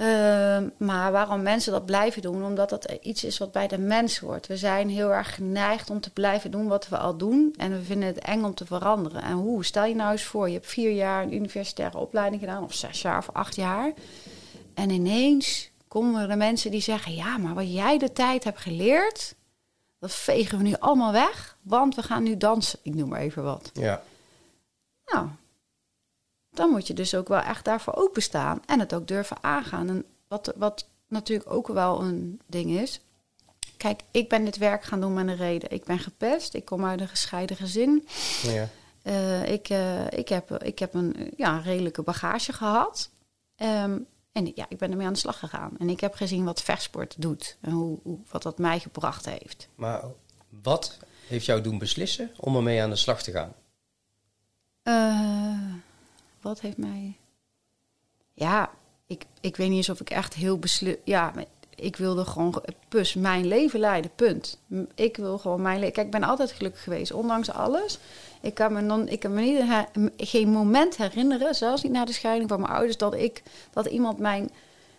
Uh, maar waarom mensen dat blijven doen? Omdat dat iets is wat bij de mens hoort. We zijn heel erg geneigd om te blijven doen wat we al doen. En we vinden het eng om te veranderen. En hoe? Stel je nou eens voor, je hebt vier jaar een universitaire opleiding gedaan, of zes jaar of acht jaar. En ineens komen er mensen die zeggen: Ja, maar wat jij de tijd hebt geleerd, dat vegen we nu allemaal weg, want we gaan nu dansen. Ik noem maar even wat. Ja. Nou, dan moet je dus ook wel echt daarvoor openstaan en het ook durven aangaan. En wat, wat natuurlijk ook wel een ding is. Kijk, ik ben dit werk gaan doen met een reden. Ik ben gepest, ik kom uit een gescheiden gezin. Ja. Uh, ik, uh, ik, heb, ik heb een ja, redelijke bagage gehad. Um, en ja, ik ben ermee aan de slag gegaan. En ik heb gezien wat vechtsport doet en hoe, hoe, wat dat mij gebracht heeft. Maar wat heeft jou doen beslissen om ermee aan de slag te gaan? Uh, wat heeft mij. Ja, ik, ik weet niet of ik echt heel besluit. Ja, ik wilde gewoon pus mijn leven leiden, punt. Ik wil gewoon mijn leven. Kijk, ik ben altijd gelukkig geweest, ondanks alles. Ik kan me, dan, ik kan me niet her, geen moment herinneren, zelfs niet na de scheiding van mijn ouders, dat ik dat iemand mijn.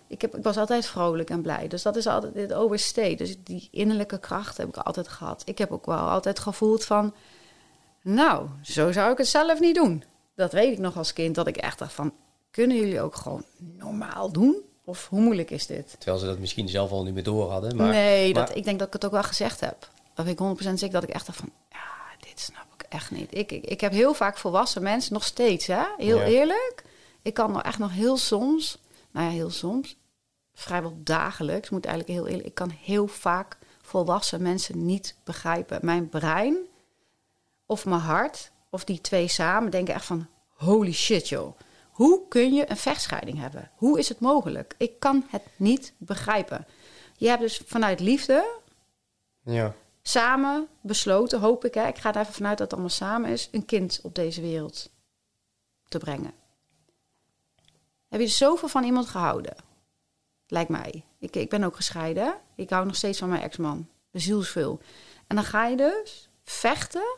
Ik, heb, ik was altijd vrolijk en blij. Dus dat is altijd dit overstay. Dus die innerlijke kracht heb ik altijd gehad. Ik heb ook wel altijd gevoeld van. Nou, zo zou ik het zelf niet doen. Dat weet ik nog als kind, dat ik echt dacht van... kunnen jullie ook gewoon normaal doen? Of hoe moeilijk is dit? Terwijl ze dat misschien zelf al niet meer door hadden. Maar, nee, maar... Dat, ik denk dat ik het ook wel gezegd heb. Dat ik 100% zeker dat ik echt dacht van... ja, dit snap ik echt niet. Ik, ik, ik heb heel vaak volwassen mensen, nog steeds, hè? heel ja. eerlijk. Ik kan nog echt nog heel soms... nou ja, heel soms... vrijwel dagelijks, moet eigenlijk heel eerlijk... ik kan heel vaak volwassen mensen niet begrijpen. Mijn brein of mijn hart of die twee samen denken echt van... holy shit joh, hoe kun je een vechtscheiding hebben? Hoe is het mogelijk? Ik kan het niet begrijpen. Je hebt dus vanuit liefde... Ja. samen besloten, hoop ik... Hè, ik ga er even vanuit dat het allemaal samen is... een kind op deze wereld te brengen. Heb je zoveel van iemand gehouden? Lijkt mij. Ik, ik ben ook gescheiden. Ik hou nog steeds van mijn ex-man. Zielsveel. En dan ga je dus vechten...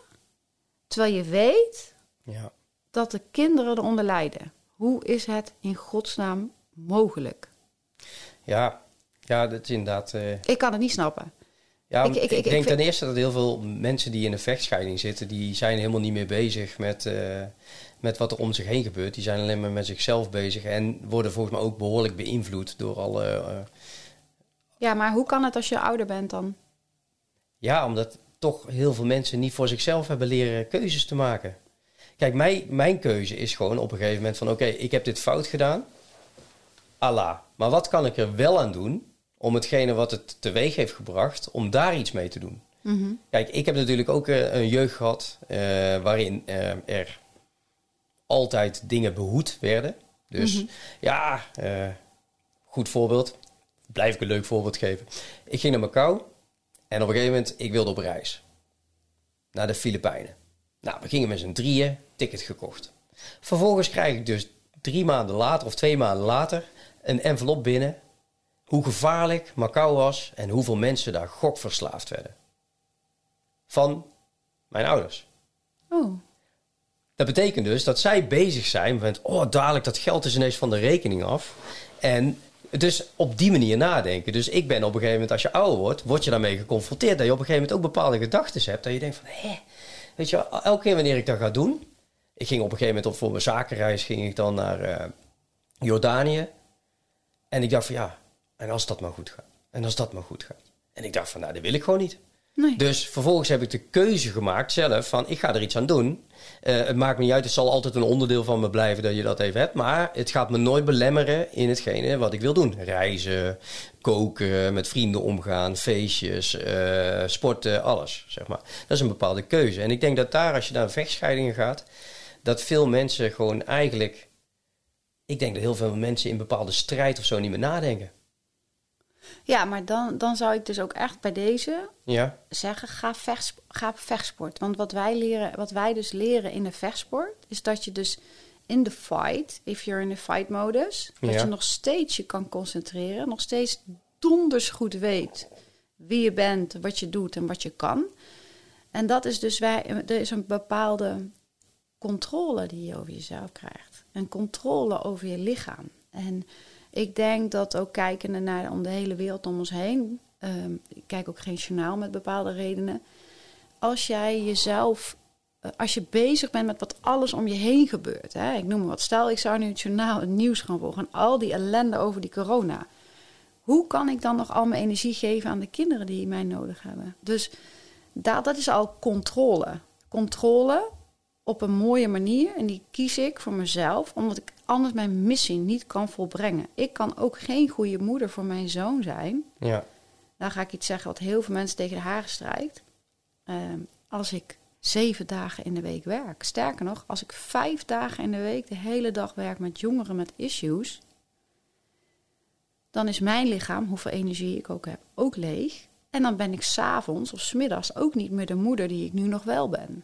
Terwijl je weet ja. dat de kinderen eronder lijden. Hoe is het in godsnaam mogelijk? Ja, ja dat is inderdaad... Uh... Ik kan het niet snappen. Ja, ik, ik, ik, ik denk ten eerste dat heel veel mensen die in een vechtscheiding zitten... die zijn helemaal niet meer bezig met, uh, met wat er om zich heen gebeurt. Die zijn alleen maar met zichzelf bezig... en worden volgens mij ook behoorlijk beïnvloed door alle... Uh... Ja, maar hoe kan het als je ouder bent dan? Ja, omdat toch heel veel mensen niet voor zichzelf hebben leren keuzes te maken. Kijk, mijn, mijn keuze is gewoon op een gegeven moment van... oké, okay, ik heb dit fout gedaan. Allah. Maar wat kan ik er wel aan doen... om hetgene wat het teweeg heeft gebracht... om daar iets mee te doen? Mm -hmm. Kijk, ik heb natuurlijk ook uh, een jeugd gehad... Uh, waarin uh, er altijd dingen behoed werden. Dus mm -hmm. ja, goed voorbeeld. Blijf ik een leuk voorbeeld geven. Ik ging naar Macau... En op een gegeven moment, ik wilde op reis. Naar de Filipijnen. Nou, we gingen met z'n drieën, ticket gekocht. Vervolgens krijg ik dus drie maanden later of twee maanden later een envelop binnen. Hoe gevaarlijk Macau was en hoeveel mensen daar gokverslaafd werden. Van mijn ouders. Oh. Dat betekent dus dat zij bezig zijn met, oh dadelijk dat geld is ineens van de rekening af. En dus op die manier nadenken. Dus ik ben op een gegeven moment, als je ouder wordt, word je daarmee geconfronteerd. Dat je op een gegeven moment ook bepaalde gedachten hebt. Dat je denkt van, hé, weet je, elke keer wanneer ik dat ga doen. Ik ging op een gegeven moment op voor mijn zakenreis, ging ik dan naar uh, Jordanië. En ik dacht van, ja, en als dat maar goed gaat. En als dat maar goed gaat. En ik dacht van, nou, dat wil ik gewoon niet. Dus vervolgens heb ik de keuze gemaakt zelf van, ik ga er iets aan doen. Uh, het maakt me niet uit, het zal altijd een onderdeel van me blijven dat je dat even hebt. Maar het gaat me nooit belemmeren in hetgene wat ik wil doen. Reizen, koken, met vrienden omgaan, feestjes, uh, sporten, alles, zeg maar. Dat is een bepaalde keuze. En ik denk dat daar, als je naar vechtscheidingen gaat, dat veel mensen gewoon eigenlijk ik denk dat heel veel mensen in bepaalde strijd of zo niet meer nadenken. Ja, maar dan, dan zou ik dus ook echt bij deze Ja, zeggen, ga, vechts, ga vechtsport. Want wat wij, leren, wat wij dus leren in de vechtsport, is dat je dus in de fight, if you're in the fight modus, dat Ja. je nog steeds je kan concentreren, nog steeds donders goed weet wie je bent, wat je doet en wat je kan. En dat is dus wij, er is een bepaalde controle die je over jezelf krijgt. Een controle over je lichaam. En ik denk dat ook kijkende naar om de hele wereld om ons heen. ehm, ik kijk ook geen journaal met bepaalde redenen. Als jij jezelf. eh, Als je bezig bent met wat alles om je heen gebeurt. Hè, ik noem maar wat. Stel, ik zou nu het journaal, het nieuws gaan volgen. En al die ellende over die corona. Hoe kan ik dan nog al mijn energie geven aan de kinderen die mij nodig hebben? Dus dat, dat is al controle. Controle op een mooie manier. En die kies ik voor mezelf, omdat ik anders mijn missie niet kan volbrengen. Ik kan ook geen goede moeder voor mijn zoon zijn. ja, Dan ga ik iets zeggen wat heel veel mensen tegen de haren strijkt. Ehm, als ik zeven dagen in de week werk. Sterker nog, als ik vijf dagen in de week de hele dag werk met jongeren met issues. Dan is mijn lichaam, hoeveel energie ik ook heb, ook leeg. En dan ben ik s'avonds of smiddags ook niet meer de moeder die ik nu nog wel ben.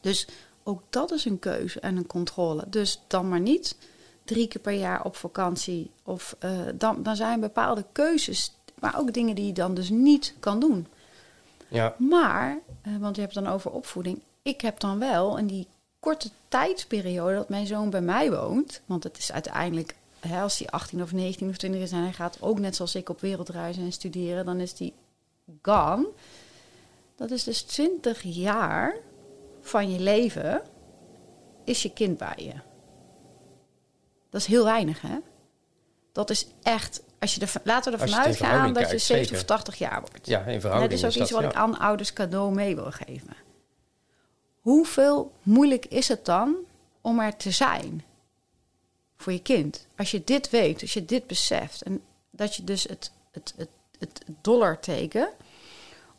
Dus ook dat is een keuze en een controle. Dus dan maar niet drie keer per jaar op vakantie. Of eh, dan, dan zijn bepaalde keuzes, maar ook dingen die je dan dus niet kan doen. ja, Maar, eh, want je hebt het dan over opvoeding. Ik heb dan wel in die korte tijdsperiode dat mijn zoon bij mij woont. Want het is uiteindelijk, hè, als hij 18 of 19 of 20 is en hij gaat ook net zoals ik op wereldreizen en studeren, dan is hij gone. Dat is dus 20 jaar van je leven is je kind bij je. Dat is heel weinig, hè? Dat is echt, als je er, laten we ervan uitgaan dat je kijkt, 70 zeker. of 80 jaar wordt. ja, in Dat verhouding is ook iets dat, wat ja. ik aan ouders cadeau mee wil geven. Hoeveel moeilijk is het dan om er te zijn voor je kind? Als je dit weet, als je dit beseft en dat je dus het, het, het, het dollarteken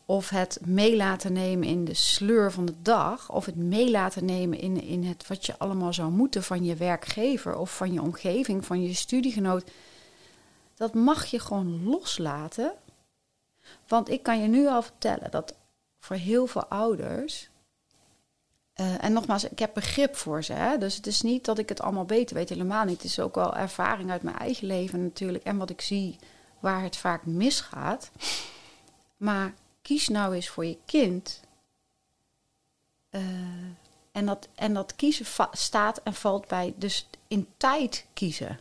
of het mee laten nemen in de sleur van de dag of het mee laten nemen in, in het wat je allemaal zou moeten van je werkgever of van je omgeving, van je studiegenoot. Dat mag je gewoon loslaten want ik kan je nu al vertellen dat voor heel veel ouders. eh, en nogmaals, ik heb begrip voor ze. Hè? Dus het is niet dat ik het allemaal beter weet, helemaal niet. Het is ook wel ervaring uit mijn eigen leven natuurlijk. En wat ik zie waar het vaak misgaat. Maar kies nou eens voor je kind. Eh, en, dat, en dat kiezen staat en valt bij dus in tijd kiezen.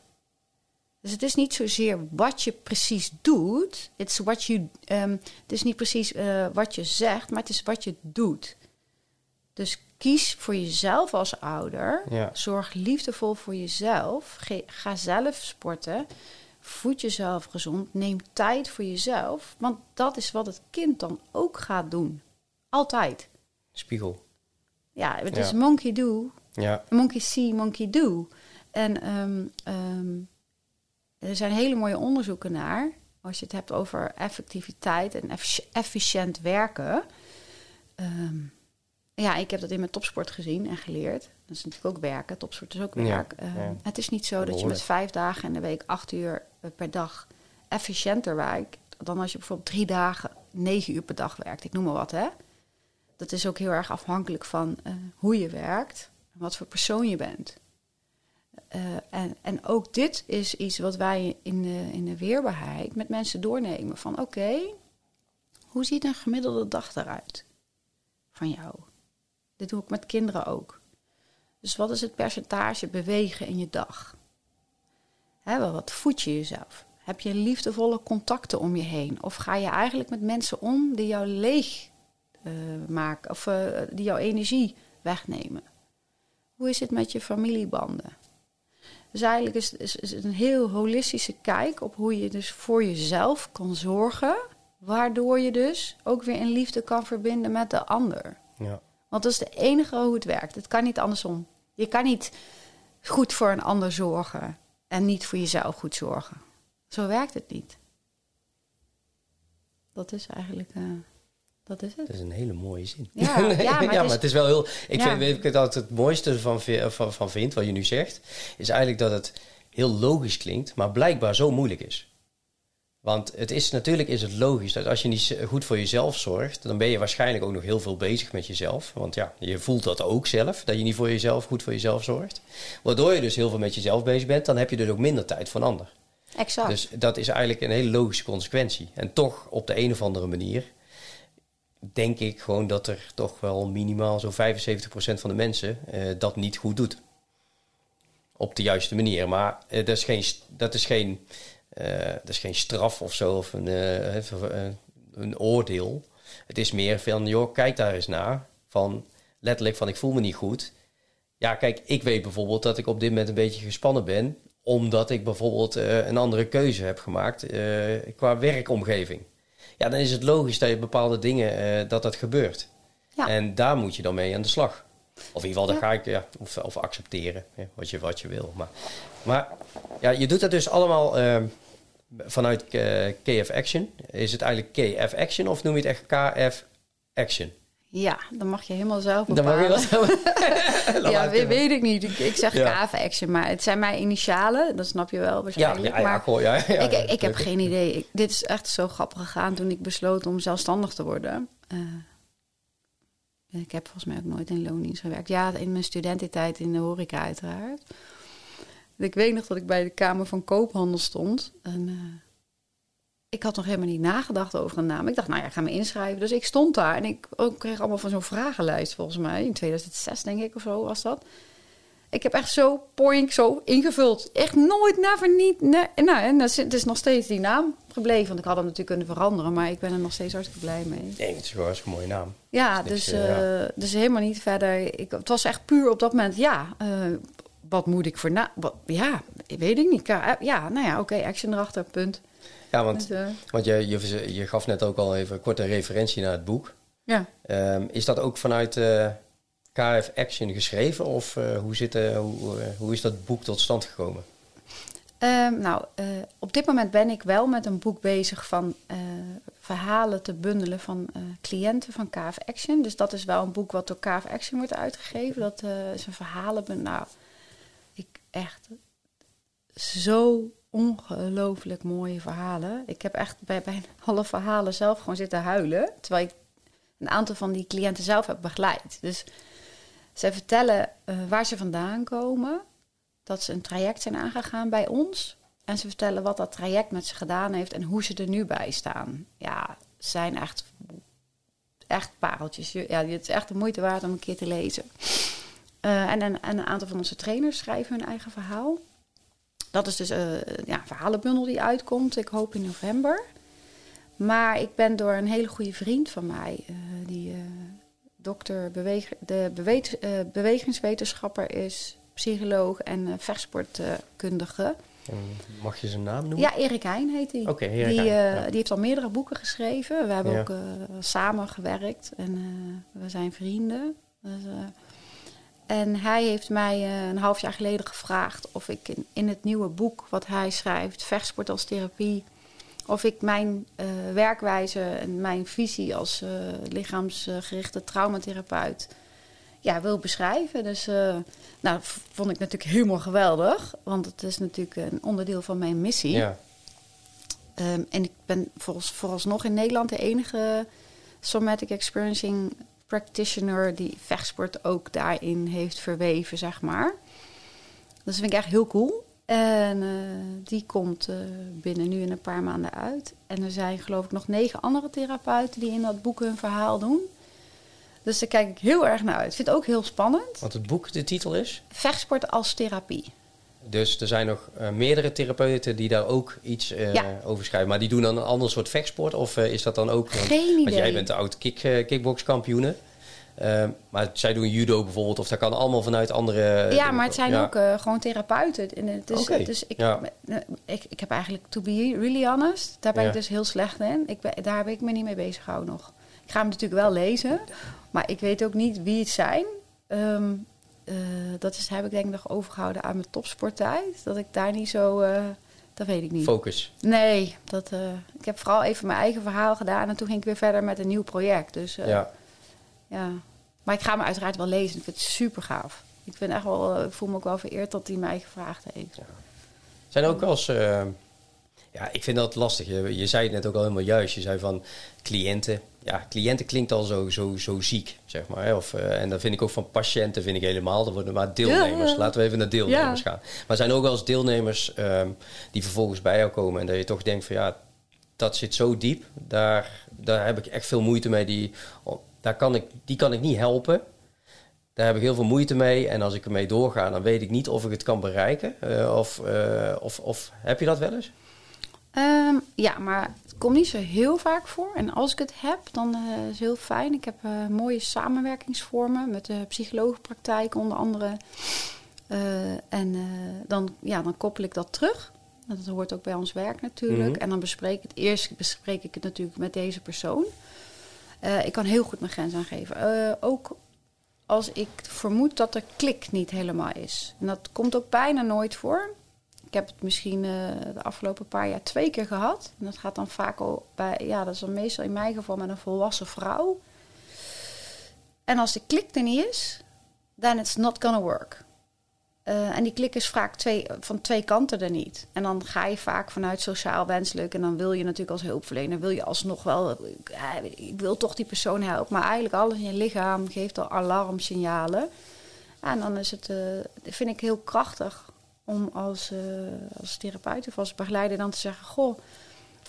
Dus het is niet zozeer wat je precies doet. It's what you, ehm, het is niet precies eh, wat je zegt, maar het is wat je doet. Dus kies voor jezelf als ouder. Ja. Zorg liefdevol voor jezelf. Ge- ga zelf sporten. Voed jezelf gezond. Neem tijd voor jezelf. Want dat is wat het kind dan ook gaat doen. Altijd. Spiegel. Ja, het is Ja. monkey do, Ja, Monkey see, monkey do. En ehm, ehm, er zijn hele mooie onderzoeken naar. Als je het hebt over effectiviteit en effici- efficiënt werken. Ehm, ja, ik heb dat in mijn topsport gezien en geleerd. Dat is natuurlijk ook werken. Topsport is ook werk. Ja. Het is niet zo dat je met vijf dagen in de week, acht uur per dag efficiënter werkt. Dan als je bijvoorbeeld drie dagen, negen uur per dag werkt. Ik noem maar wat, hè. Dat is ook heel erg afhankelijk van eh, hoe je werkt en wat voor persoon je bent. Eh, en, en ook dit is iets wat wij in de, in de weerbaarheid met mensen doornemen. Van oké, hoe ziet een gemiddelde dag eruit van jou? Dit doe ik met kinderen ook. Dus wat is het percentage bewegen in je dag? Hè, wel, wat voed je jezelf? Heb je liefdevolle contacten om je heen? Of ga je eigenlijk met mensen om die jou leeg eh, maken of eh, die jouw energie wegnemen? Hoe is het met je familiebanden? Dus eigenlijk is, is, is het een heel holistische kijk op hoe je dus voor jezelf kan zorgen, waardoor je dus ook weer in liefde kan verbinden met de ander. ja. Want dat is de enige hoe het werkt. Het kan niet andersom. Je kan niet goed voor een ander zorgen en niet voor jezelf goed zorgen. Zo werkt het niet. Dat is eigenlijk, eh, dat is het. Dat is een hele mooie zin. Ja, [LAUGHS] ja, maar het is- wel heel... Ik Ja. vind, weet ik het altijd het mooiste van, van, van vind, wat je nu zegt, is eigenlijk dat het... heel logisch klinkt, maar blijkbaar zo moeilijk is. Want het is, natuurlijk is het logisch dat als je niet goed voor jezelf zorgt, dan ben je waarschijnlijk ook nog heel veel bezig met jezelf. Want ja, je voelt dat ook zelf, dat je niet voor jezelf goed voor jezelf zorgt. Waardoor je dus heel veel met jezelf bezig bent, dan heb je dus ook minder tijd voor een ander. Exact. Dus dat is eigenlijk een hele logische consequentie. En toch op de een of andere manier denk ik gewoon dat er toch wel minimaal zo'n 75% van de mensen eh, dat niet goed doet. Op de juiste manier. Maar eh, dat is geen, dat is geen, dat is geen straf of zo, of een, eh, eh, een oordeel. Het is meer van, joh, kijk daar eens naar. Van letterlijk van, ik voel me niet goed. Ja, kijk, ik weet bijvoorbeeld dat ik op dit moment een beetje gespannen ben omdat ik bijvoorbeeld eh, een andere keuze heb gemaakt eh, qua werkomgeving. Ja, dan is het logisch dat je bepaalde dingen, eh, dat dat gebeurt. Ja. En daar moet je dan mee aan de slag. Of in ieder geval, dan Ja. ga ik, ja, of, of accepteren, hè, wat, je, wat je wil. Maar, maar ja, je doet dat dus allemaal eh, vanuit KF Action. Is het eigenlijk KF Action of noem je het echt KF Action? Ja, dan mag je helemaal zelf Dan mag je bepalen. dat [LAUGHS] ja, weet, weet ik niet. Ik, ik zeg Ja. KV Action, maar het zijn mijn initialen. Dat snap je wel Ja, waarschijnlijk. ja, ja, maar goh, ja, ja, ik, ja, ik heb geen idee. Ik- dit is echt zo grappig gegaan toen ik besloot om zelfstandig te worden. Eh, ik heb volgens mij ook nooit in loondienst gewerkt. Ja, in mijn studententijd in de horeca uiteraard. Ik weet nog dat ik bij de Kamer van Koophandel stond. En, eh, ik had nog helemaal niet nagedacht over een naam. Ik dacht, nou ja, ik ga me inschrijven. Dus ik stond daar en ik ook kreeg allemaal van zo'n vragenlijst volgens mij. In 2006 denk ik of zo was dat. Ik heb echt zo poink zo ingevuld. Echt nooit, never, niet. Nee. Nou, en dat is- het is nog steeds die naam gebleven. Want ik had hem natuurlijk kunnen veranderen. Maar ik ben er nog steeds hartstikke blij mee. Nee, het is gewoon een mooie naam. Ja, Niks, dus, eh, eh, dus helemaal niet verder. Ik, het was echt puur op dat moment, ja, wat moet ik voor na... Wat, ja, weet ik niet. Ja, ja, nou ja, oké, action erachter, punt. Ja, want, Dus, eh, want je, je, je gaf net ook al even kort een referentie naar het boek. ja. Ehm, is dat ook vanuit eh, KF Action geschreven? Of eh, hoe, zit, eh, hoe, eh, hoe is dat boek tot stand gekomen? Ehm, nou, eh, op dit moment ben ik wel met een boek bezig van eh, verhalen te bundelen van eh, cliënten van KF Action. Dus dat is wel een boek wat door KF Action wordt uitgegeven. Dat eh, is een verhalenbundel. Nou, ik echt zo ongelooflijk mooie verhalen. Ik heb echt bij, bij [LAUGHS] alle verhalen zelf gewoon zitten huilen. Terwijl ik een aantal van die cliënten zelf heb begeleid. Dus zij vertellen eh, waar ze vandaan komen dat ze een traject zijn aangegaan bij ons. En ze vertellen wat dat traject met ze gedaan heeft en hoe ze er nu bij staan. Ja, zijn echt, echt pareltjes. Ja, het is echt de moeite waard om een keer te lezen. Eh, en, een, en een aantal van onze trainers schrijven hun eigen verhaal. Dat is dus eh, ja, een verhalenbundel die uitkomt. Ik hoop in november. Maar ik ben door een hele goede vriend van mij, eh, die dokter beweeg, de beweeg, bewegingswetenschapper is, psycholoog en vechtsportkundige. Mag je zijn naam noemen? Ja, Erik Heijn heet hij. Die, ja. die heeft al meerdere boeken geschreven. We hebben Ja. ook eh, samen gewerkt en we zijn vrienden. Dus, en hij heeft mij eh, een half jaar geleden gevraagd of ik in, in het nieuwe boek wat hij schrijft, Vechtsport als therapie, of ik mijn eh, werkwijze en mijn visie als eh, lichaamsgerichte traumatherapeut ja, wil beschrijven. Dus eh, nou, vond ik natuurlijk helemaal geweldig, want het is natuurlijk een onderdeel van mijn missie. Ja. Ehm, en ik ben volgens, vooralsnog in Nederland de enige somatic experiencing practitioner die vechtsport ook daarin heeft verweven, zeg maar. Dus dat vind ik echt heel cool. En eh, die komt eh, binnen nu in een paar maanden uit. En er zijn geloof ik nog negen andere therapeuten die in dat boek hun verhaal doen. Dus daar kijk ik heel erg naar uit. Ik vind het ook heel spannend. Want het boek, de titel is? Vechtsport als therapie. Dus er zijn nog eh, meerdere therapeuten die daar ook iets Ja. over schrijven. Maar die doen dan een ander soort vechtsport? Of eh, is dat dan ook... want- Geen Want idee. jij bent de oud kick, kickboxkampioene. Ehm, maar zij doen judo bijvoorbeeld. Of dat kan allemaal vanuit andere... Ja, maar het zijn Ja. ook gewoon therapeuten. En het is, dus ik, ja. ik, ik heb eigenlijk, to be really honest, daar ben ik dus heel slecht in. Ik ben, daar heb ik me niet mee bezig gehouden nog. Ik ga hem natuurlijk wel lezen, maar ik weet ook niet wie het zijn. Ehm, eh, dat is, heb ik denk ik nog overgehouden aan mijn topsporttijd. Dat ik daar niet zo, eh, dat weet ik niet. Focus. Nee, dat, eh, ik heb vooral even mijn eigen verhaal gedaan en toen ging ik weer verder met een nieuw project. Dus ja. ja, maar ik ga me uiteraard wel lezen. Ik vind het super gaaf. Ik, vind echt wel, ik voel me ook wel vereerd dat hij mij gevraagd heeft. Zijn er ook wel eens... ja, ik vind dat lastig. Je, je zei het net ook al helemaal juist. Je zei van cliënten. Ja, cliënten klinkt al zo, zo, zo ziek, zeg maar. Of, eh, en dat vind ik ook van patiënten vind ik helemaal. Dat worden maar deelnemers. Ja. Laten we even naar deelnemers Ja. gaan. Maar zijn ook wel eens deelnemers ehm, die vervolgens bij jou komen... en dat je toch denkt van ja, dat zit zo diep. Daar, daar heb ik echt veel moeite mee. Die, oh, daar kan ik, die kan ik niet helpen. Daar heb ik heel veel moeite mee. En als ik ermee doorga, dan weet ik niet of ik het kan bereiken. Eh, of, eh, of, of heb je dat wel eens? Ehm, ja, maar het komt niet zo heel vaak voor. En als ik het heb, dan eh, is het heel fijn. Ik heb eh, mooie samenwerkingsvormen met de psychologenpraktijk onder andere. Eh, en dan, ja, dan koppel ik dat terug. Dat hoort ook bij ons werk natuurlijk. Mhm. En dan bespreek ik het eerst bespreek ik het natuurlijk met deze persoon. Ik kan heel goed mijn grens aangeven. Ook als ik vermoed dat de klik niet helemaal is. En dat komt ook bijna nooit voor. Ik heb het misschien eh, de afgelopen paar jaar twee keer gehad. En dat gaat dan vaak al bij, ja, dat is dan meestal in mijn geval met een volwassen vrouw. En als de klik er niet is, then it's not gonna work. Eh, en die klik is vaak twee, van twee kanten er niet. En dan ga je vaak vanuit sociaal wenselijk. En dan wil je natuurlijk als hulpverlener, wil je alsnog wel, eh, ik wil toch die persoon helpen. Maar eigenlijk alles in je lichaam geeft al alarmsignalen. En dan is het, vind ik heel krachtig om als, eh, als therapeut of als begeleider dan te zeggen: Goh,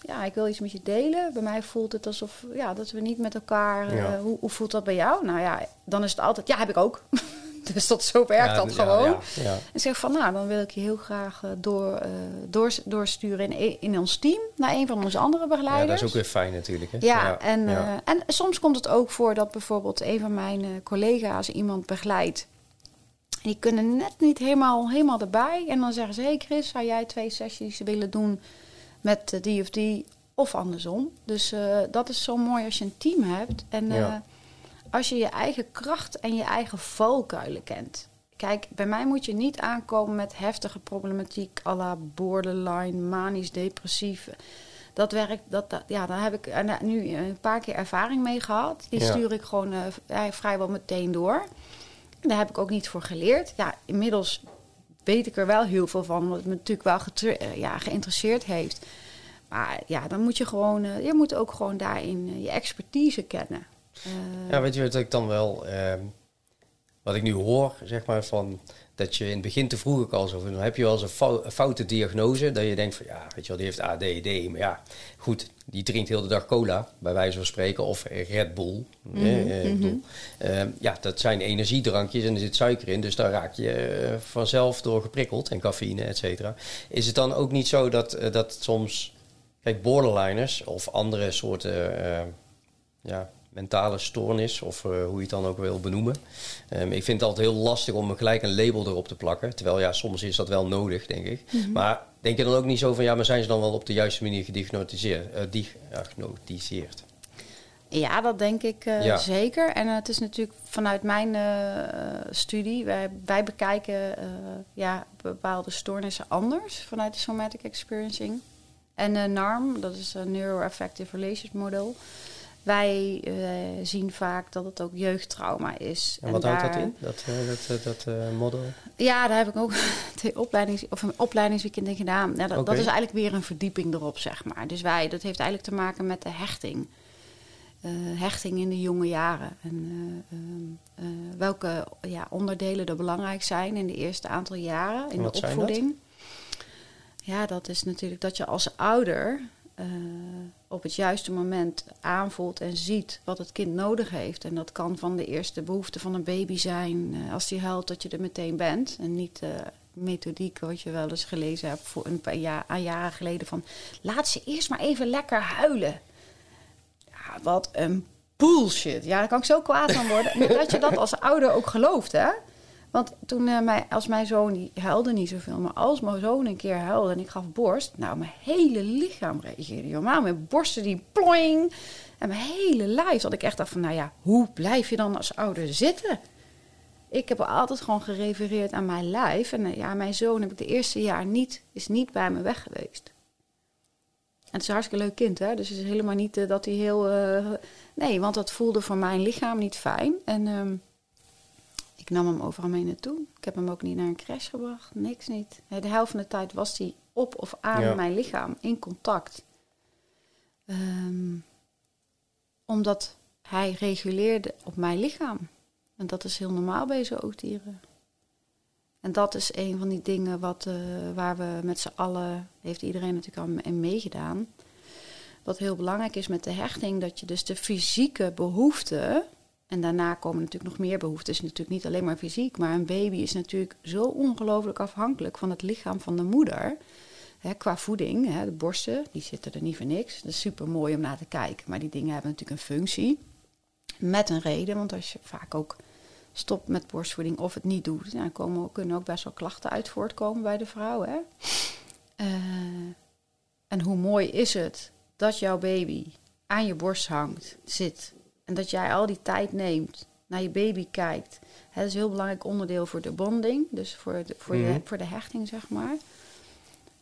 ja, ik wil iets met je delen. Bij mij voelt het alsof ja, dat we niet met elkaar. eh, Ja. hoe, hoe voelt dat bij jou? Nou ja, dan is het altijd: Ja, heb ik ook. [LAUGHS] dus dat zo werkt Ja, dat ja, gewoon. Ja, ja. En zeg van, nou, dan wil ik je heel graag eh, door, eh, door, doorsturen in, in ons team naar een van onze andere Ja, begeleiders. dat is ook weer fijn natuurlijk. Hè? Ja, en, ja. eh, en soms komt het ook voor dat bijvoorbeeld een van mijn eh, collega's iemand begeleidt. Die kunnen net niet helemaal, helemaal erbij. En dan zeggen ze: Hey Chris, zou jij twee sessies willen doen met eh, die of die? Of andersom. Dus eh, dat is zo mooi als je een team hebt. En eh, Ja. als je je eigen kracht en je eigen valkuilen kent. Kijk, bij mij moet je niet aankomen met heftige problematiek à la borderline, manisch depressief. Dat werkt, dat, dat, ja, daar heb ik eh, nu een paar keer ervaring mee gehad. Die Ja. stuur ik gewoon vrijwel meteen door. Daar heb ik ook niet voor geleerd. Ja, inmiddels weet ik er wel heel veel van, wat me natuurlijk wel eh, ja, geïnteresseerd heeft. Maar ja, dan moet je gewoon, eh, je moet ook gewoon daarin eh, je expertise kennen. Ja, weet je wat ik dan wel... ehm, wat ik nu hoor, zeg maar, van... Dat je in het begin te vroeg ook al zo... Dan heb je wel eens een, fou- een foute diagnose. Dat je denkt van, ja, weet je wel, die heeft ADD. Maar ja, goed, die drinkt heel de dag cola, bij wijze van spreken. Of Red Bull. hè, eh, ik bedoel, ehm, ja, dat zijn energiedrankjes en er zit suiker in. Dus daar raak je eh, vanzelf door geprikkeld. En cafeïne, et cetera. Is het dan ook niet zo dat, eh, dat soms... Kijk, borderliners of andere soorten... ja, mentale stoornis, of eh, hoe je het dan ook wil benoemen. Ehm, ik vind het altijd heel lastig om gelijk een label erop te plakken. Terwijl ja, soms is dat wel nodig, denk ik. Maar denk je dan ook niet zo van, ja, maar zijn ze dan wel op de juiste manier gediagnosticeerd? diagnosticeerd? Ja, dat denk ik eh, Ja. zeker. En het is natuurlijk vanuit mijn studie, wij, wij bekijken ja, bepaalde stoornissen anders vanuit de somatic experiencing. En NARM, dat is een Neuroaffective Relations Model. Wij eh, zien vaak dat het ook jeugdtrauma is. En, wat houdt dat in, dat, eh, dat, eh, dat model? Ja, daar heb ik ook [LAUGHS] twee opleidings, of een opleidingsweekend in gedaan. Ja, dat, is eigenlijk weer een verdieping erop, zeg maar. Dus wij, dat heeft eigenlijk te maken met de hechting. Hechting in de jonge jaren. En eh, ehm, eh, welke ja, onderdelen er belangrijk zijn in de eerste aantal jaren in de opvoeding. Ja, dat is natuurlijk dat je als ouder eh, op het juiste moment aanvoelt en ziet wat het kind nodig heeft. En dat kan van de eerste behoefte van een baby zijn. eh, als die huilt, dat je er meteen bent. En niet eh, methodiek wat je wel eens gelezen hebt voor een paar jaar, een jaren geleden. Van laat ze eerst maar even lekker huilen. Ja, wat een bullshit. Ja, daar kan ik zo kwaad van worden. [LAUGHS] Dat je dat als ouder ook gelooft, hè? Want toen, eh, als mijn zoon, die huilde niet zoveel, maar als mijn zoon een keer huilde en ik gaf borst, nou, mijn hele lichaam reageerde normaal. Mijn borsten die ploing en mijn hele lijf. Dat ik echt dacht van, nou ja, hoe blijf je dan als ouder zitten? Ik heb altijd gewoon gerefereerd aan mijn lijf. En eh, ja, mijn zoon heb ik de eerste jaar niet, is niet bij me weg geweest. En het is een hartstikke leuk kind, hè? Dus het is helemaal niet eh, dat hij heel... nee, want dat voelde voor mijn lichaam niet fijn. En ehm, ik nam hem overal mee naartoe. Ik heb hem ook niet naar een crash gebracht. Niks niet. De helft van de tijd was hij op of aan Ja. mijn lichaam, in contact. Ehm, omdat hij reguleerde op mijn lichaam. En dat is heel normaal bij zoogdieren. En dat is een van die dingen wat, eh, waar we met z'n allen, heeft iedereen natuurlijk al in meegedaan. Wat heel belangrijk is met de hechting, dat je dus de fysieke behoeften, en daarna komen natuurlijk nog meer is natuurlijk niet alleen maar fysiek, maar een baby is natuurlijk zo ongelooflijk afhankelijk van het lichaam van de moeder. Qua voeding, de borsten, die zitten er niet voor niks. Dat is super mooi om naar te kijken, maar die dingen hebben natuurlijk een functie. Met een reden, want als je vaak ook stopt met borstvoeding of het niet doet, dan komen, kunnen ook best wel klachten uit voortkomen bij de vrouw. Hè? Eh, en hoe mooi is het dat jouw baby aan je borst hangt, zit. En dat jij al die tijd neemt, naar je baby kijkt. Hè, dat is een heel belangrijk onderdeel voor de bonding, dus voor de, voor Mhm. de, voor de hechting, zeg maar.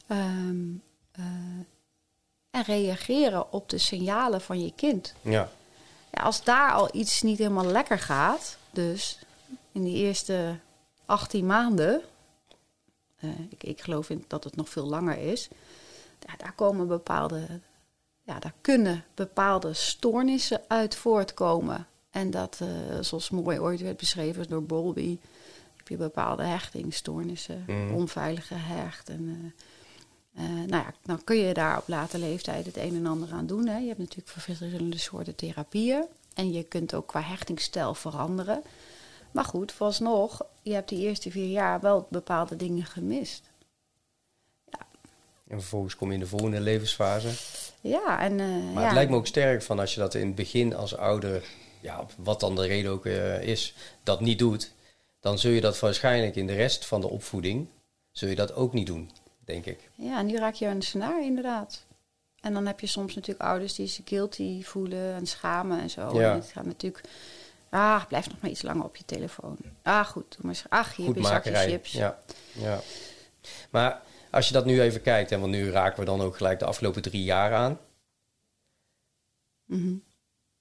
Ehm, eh, en reageren op de signalen van je kind. Ja. Ja, als daar al iets niet helemaal lekker gaat, dus in die eerste 18 maanden, eh, ik, ik geloof in dat het nog veel langer is, daar komen bepaalde, ja, daar kunnen bepaalde stoornissen uit voortkomen. En dat, eh, zoals mooi ooit werd beschreven door Bowlby, heb je bepaalde hechtingstoornissen, Mhm. onveilige hecht. En, eh, eh, nou ja, dan kun je daar op late leeftijd het een en ander aan doen. Hè. Je hebt natuurlijk verschillende soorten therapieën. En je kunt ook qua hechtingsstijl veranderen. Maar goed, vooralsnog, je hebt die eerste vier jaar wel bepaalde dingen gemist. En vervolgens kom je in de volgende levensfase. Ja, en eh, Maar ja. het lijkt me ook sterk van als je dat in het begin als ouder, ja, wat dan de reden ook eh, is, dat niet doet, dan zul je dat waarschijnlijk in de rest van de opvoeding, zul je dat ook niet doen, denk ik. Ja, en nu raak je aan de snaar inderdaad. En dan heb je soms natuurlijk ouders die zich guilty voelen en schamen en zo. Ja. En het gaat natuurlijk... Ah, blijf nog maar iets langer op je telefoon. Ah, goed. Doe maar eens. Ach, hier heb je zakje chips. Ja, ja. Maar als je dat nu even kijkt, en want nu raken we dan ook gelijk de afgelopen drie jaar aan. Mhm.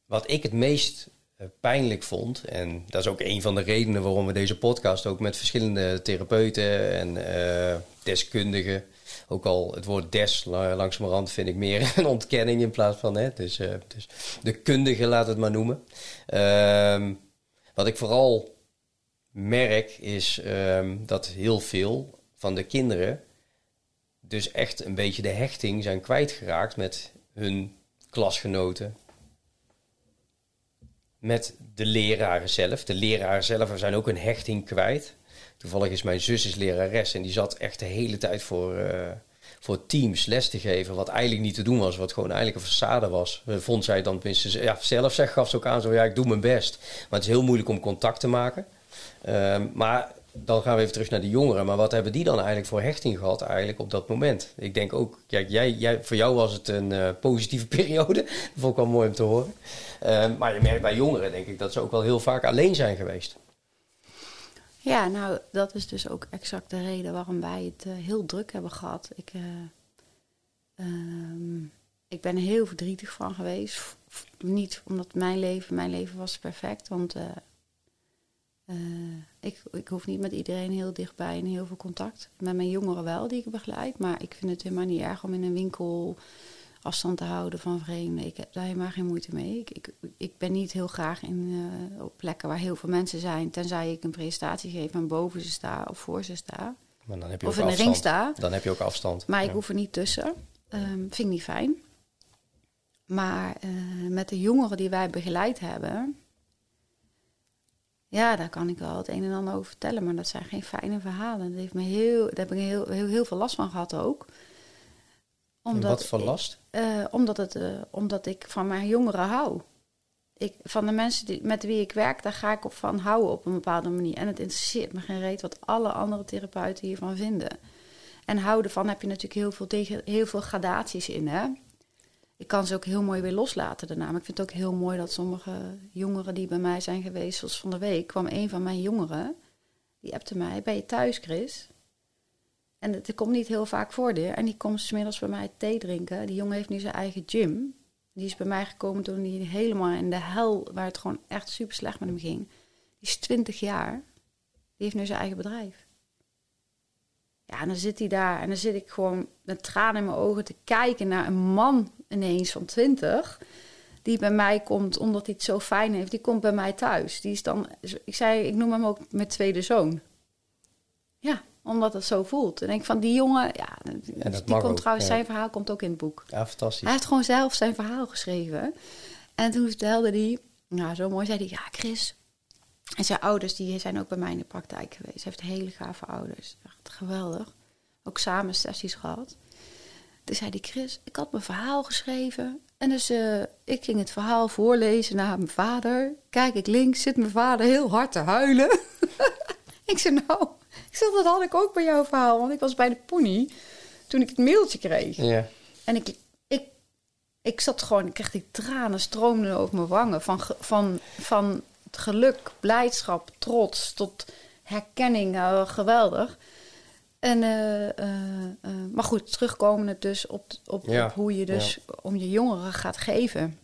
Wat ik het meest eh, pijnlijk vond, en dat is ook een van de redenen waarom we deze podcast ook met verschillende therapeuten en eh, deskundigen, ook al het woord des la- langzamerhand vind ik meer [LAUGHS] een ontkenning in plaats van, hè, dus, eh, dus de kundige laat het maar noemen. Ehm, wat ik vooral merk is ehm, dat heel veel van de kinderen dus echt een beetje de hechting zijn kwijtgeraakt met hun klasgenoten, met de leraren zelf. De leraren zelf zijn ook een hechting kwijt. Toevallig is mijn zus is lerares en die zat echt de hele tijd voor, eh, voor teams les te geven. Wat eigenlijk niet te doen was, wat gewoon eigenlijk een façade was. Eh, Vond zij dan tenminste ja, zelf, zeg, gaf ze ook aan zo, ja, ik doe mijn best. Maar het is heel moeilijk om contact te maken. Ehm, maar dan gaan we even terug naar de jongeren. Maar wat hebben die dan eigenlijk voor hechting gehad eigenlijk op dat moment? Ik denk ook, kijk, jij, jij, voor jou was het een eh, positieve [LAUGHS] periode. Dat vond ik wel mooi om te horen. Ehm, maar je merkt bij jongeren, denk ik, dat ze ook wel heel vaak alleen zijn geweest. Ja, nou, dat is dus ook exact de reden waarom wij het eh, heel druk hebben gehad. Ik, eh, ehm, ik ben er heel verdrietig van geweest. Niet omdat mijn leven, mijn leven was perfect, want eh, ik, ik hoef niet met iedereen heel dichtbij en heel veel contact. Met mijn jongeren wel, die ik begeleid. Maar ik vind het helemaal niet erg om in een winkel afstand te houden van vreemden. Ik heb daar helemaal geen moeite mee. Ik, ik, ik ben niet heel graag in, eh, op plekken waar heel veel mensen zijn, tenzij ik een presentatie geef en boven ze sta of voor ze sta. Maar dan heb je Of ook in de ring sta. Dan heb je ook afstand. Maar ik hoef er niet tussen. Ehm, vind ik niet fijn. Maar eh, met de jongeren die wij begeleid hebben. Ja, daar kan ik wel het een en ander over vertellen. Maar dat zijn geen fijne verhalen. Dat heeft me heel, daar heb ik heel, heel, heel veel last van gehad ook. En wat voor ik- last? eh, omdat, het, eh, omdat ik van mijn jongeren hou. Ik, van de mensen die, met wie ik werk, daar ga ik op van houden op een bepaalde manier. En het interesseert me geen reet wat alle andere therapeuten hiervan vinden. En houden van heb je natuurlijk heel veel, tegen, heel veel gradaties in. Hè? Ik kan ze ook heel mooi weer loslaten daarna. Maar ik vind het ook heel mooi dat sommige jongeren die bij mij zijn geweest, zoals van de week, kwam een van mijn jongeren. Die appte mij, ben je thuis Chris? En het komt niet heel vaak voor. En die komt smiddags bij mij thee drinken. Die jongen heeft nu zijn eigen gym. Die is bij mij gekomen toen hij helemaal in de hel, waar het gewoon echt super slecht met hem ging. Die is 20 jaar. Die heeft nu zijn eigen bedrijf. Ja, en dan zit hij daar en dan zit ik gewoon met tranen in mijn ogen te kijken naar een man ineens van 20 die bij mij komt omdat hij het zo fijn heeft. Die komt bij mij thuis. Die is dan, ik zei, ik noem hem ook mijn tweede zoon. Ja, omdat het zo voelt. En ik van die jongen, ja, die komt ook, trouwens, ja. zijn verhaal komt ook in het boek. Ja, fantastisch. Hij heeft gewoon zelf zijn verhaal geschreven. En toen vertelde hij, nou zo mooi, zei hij, ja Chris. En zijn ouders, die zijn ook bij mij in de praktijk geweest. Hij heeft hele gave ouders. Echt geweldig. Ook samen sessies gehad. Toen zei hij, Chris, ik had mijn verhaal geschreven. En dus eh, ik ging het verhaal voorlezen naar mijn vader. Kijk ik links, zit mijn vader heel hard te huilen. [LAUGHS] ik zei, nou, ik zei, dat had ik ook bij jouw verhaal. Want ik was bij de pony toen ik het mailtje kreeg. Ja. En ik, ik, ik zat gewoon, ik kreeg die tranen stroomden over mijn wangen. Van, van, van geluk, blijdschap, trots tot herkenning. eh, geweldig. En, eh, eh, eh, maar goed, terugkomende dus op, op, Ja, op hoe je dus om je jongeren gaat geven.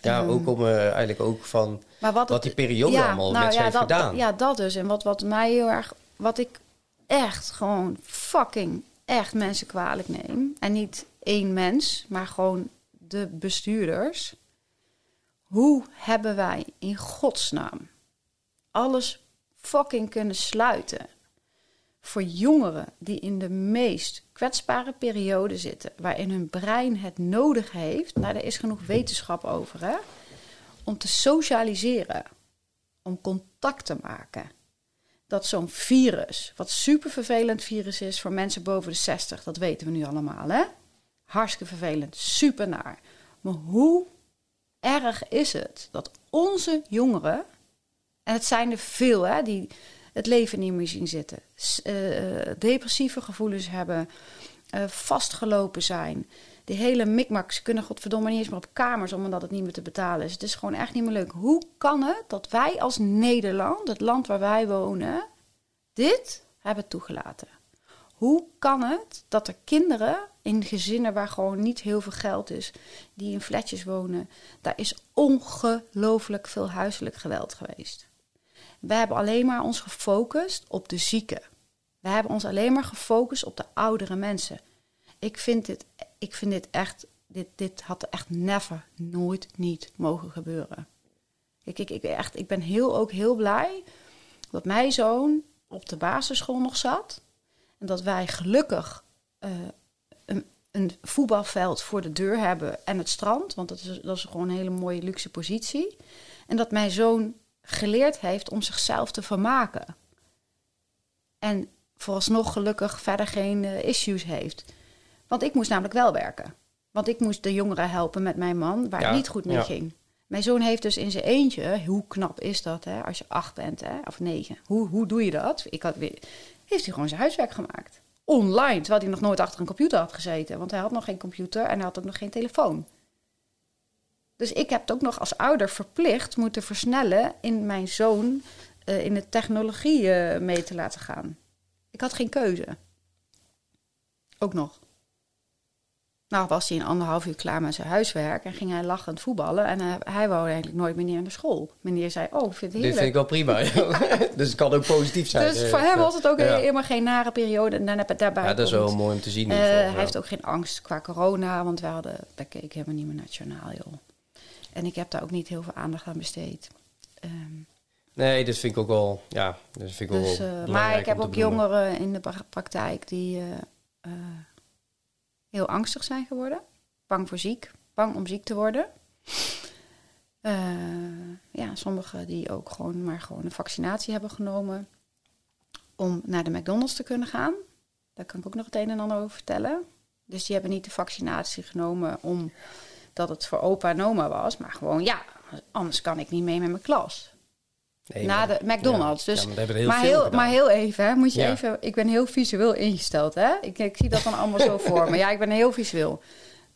Ja, Ehm, ook om eigenlijk ook van Maar wat, die periode allemaal met ze heeft dat, gedaan. Ja, dat dus. En wat, wat mij heel erg... Wat ik echt gewoon fucking echt mensen kwalijk neem. En niet één mens, maar gewoon de bestuurders. Hoe hebben wij in godsnaam alles fucking kunnen sluiten? Voor jongeren die in de meest kwetsbare periode zitten, waarin hun brein het nodig heeft, nou, daar is genoeg wetenschap over, hè? om te socialiseren, om contact te maken. Dat zo'n virus, wat super vervelend virus is voor mensen boven de 60, dat weten we nu allemaal, hè? Hartstikke vervelend, super naar. Maar hoe erg is het dat onze jongeren, en het zijn er veel, hè, die het leven niet meer zien zitten, eh, eh, depressieve gevoelens hebben, eh, vastgelopen zijn. Die hele mikmak, kunnen godverdomme niet eens meer op kamers omdat het niet meer te betalen is. Het is gewoon echt niet meer leuk. Hoe kan het dat wij als Nederland, het land waar wij wonen, dit hebben toegelaten? Hoe kan het dat er kinderen in gezinnen waar gewoon niet heel veel geld is, die in flatjes wonen, daar is ongelooflijk veel huiselijk geweld geweest. We hebben alleen maar ons gefocust op de zieken. We hebben ons alleen maar gefocust op de oudere mensen. Ik vind dit, ik vind dit echt, dit, dit had echt never, nooit niet mogen gebeuren. Ik, ik, ik, echt, ik ben heel, ook heel blij dat mijn zoon op de basisschool nog zat. En dat wij gelukkig eh, een, een voetbalveld voor de deur hebben en het strand. Want dat is, dat is gewoon een hele mooie luxe positie. En dat mijn zoon geleerd heeft om zichzelf te vermaken. En vooralsnog gelukkig verder geen eh, issues heeft. Want ik moest namelijk wel werken. Want ik moest de jongeren helpen met mijn man, waar Ja, het niet goed mee ja. ging. Mijn zoon heeft dus in zijn eentje, hoe knap is dat hè, als je acht bent hè, of negen? Hoe, hoe doe je dat? Ik had weer, heeft hij gewoon zijn huiswerk gemaakt. Online, terwijl hij nog nooit achter een computer had gezeten. Want hij had nog geen computer en hij had ook nog geen telefoon. Dus ik heb het ook nog als ouder verplicht moeten versnellen in mijn zoon eh, in de technologie eh, mee te laten gaan. Ik had geen keuze. Ook nog. Nou was hij een anderhalf uur klaar met zijn huiswerk en ging hij lachend voetballen. En hij, hij wou eigenlijk nooit meer naar de school. Meneer zei, oh, ik vind het Dit vind ik wel prima. [LAUGHS] [LAUGHS] dus het kan ook positief zijn. Dus Eh, voor hem was het ook Ja. helemaal geen nare periode. En dan heb ik daarbij Ja, dat is wel mooi om te zien. eh, geval, hij ja. heeft ook geen angst qua corona, want we hadden, wij keken helemaal niet meer naar het journaal, joh. En ik heb daar ook niet heel veel aandacht aan besteed. Ehm, Nee, dat vind ik ook wel. Ja, dat vind ik wel. dus, eh, belangrijk maar ik om heb ook benoemen. jongeren in de pra- praktijk die eh, eh, heel angstig zijn geworden. Bang voor ziek, bang om ziek te worden. Eh, ja, sommigen die ook gewoon maar gewoon een vaccinatie hebben genomen om naar de McDonald's te kunnen gaan. Daar kan ik ook nog het een en ander over vertellen. Dus die hebben niet de vaccinatie genomen omdat het voor opa en oma was, maar gewoon ja, anders kan ik niet mee met mijn klas. Nee, maar- de McDonald's. Ja, Dus ja, maar dat heel maar, heel, gedaan. maar heel even, hè, moet je Ja. even. Ik ben heel visueel ingesteld, hè? Ik, ik zie dat dan allemaal zo voor me. Ja, ik ben heel visueel.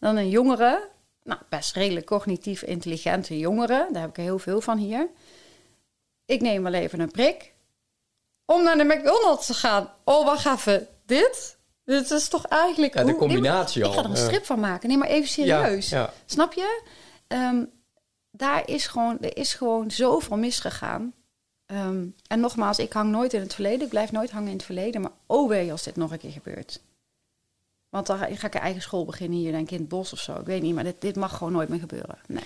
Dan een jongere, nou, best redelijk cognitief intelligente jongere. Daar heb ik heel veel van hier. Ik neem wel even een prik. Om naar de McDonald's te gaan. Oh, wacht even. Dit? Dit is toch eigenlijk... Ja, de hoe- nee, maar combinatie ik al. ga er een strip van maken. Nee, maar even serieus. Ja, ja. Snap je? Ehm, daar is gewoon, er is gewoon zoveel misgegaan. Ehm, en nogmaals, ik hang nooit in het verleden. Ik blijf nooit hangen in het verleden. Maar oh wee als dit nog een keer gebeurt. Want dan ga ik een eigen school beginnen hier, denk ik, in het bos of zo. Ik weet niet, maar dit, dit mag gewoon nooit meer gebeuren. Nee.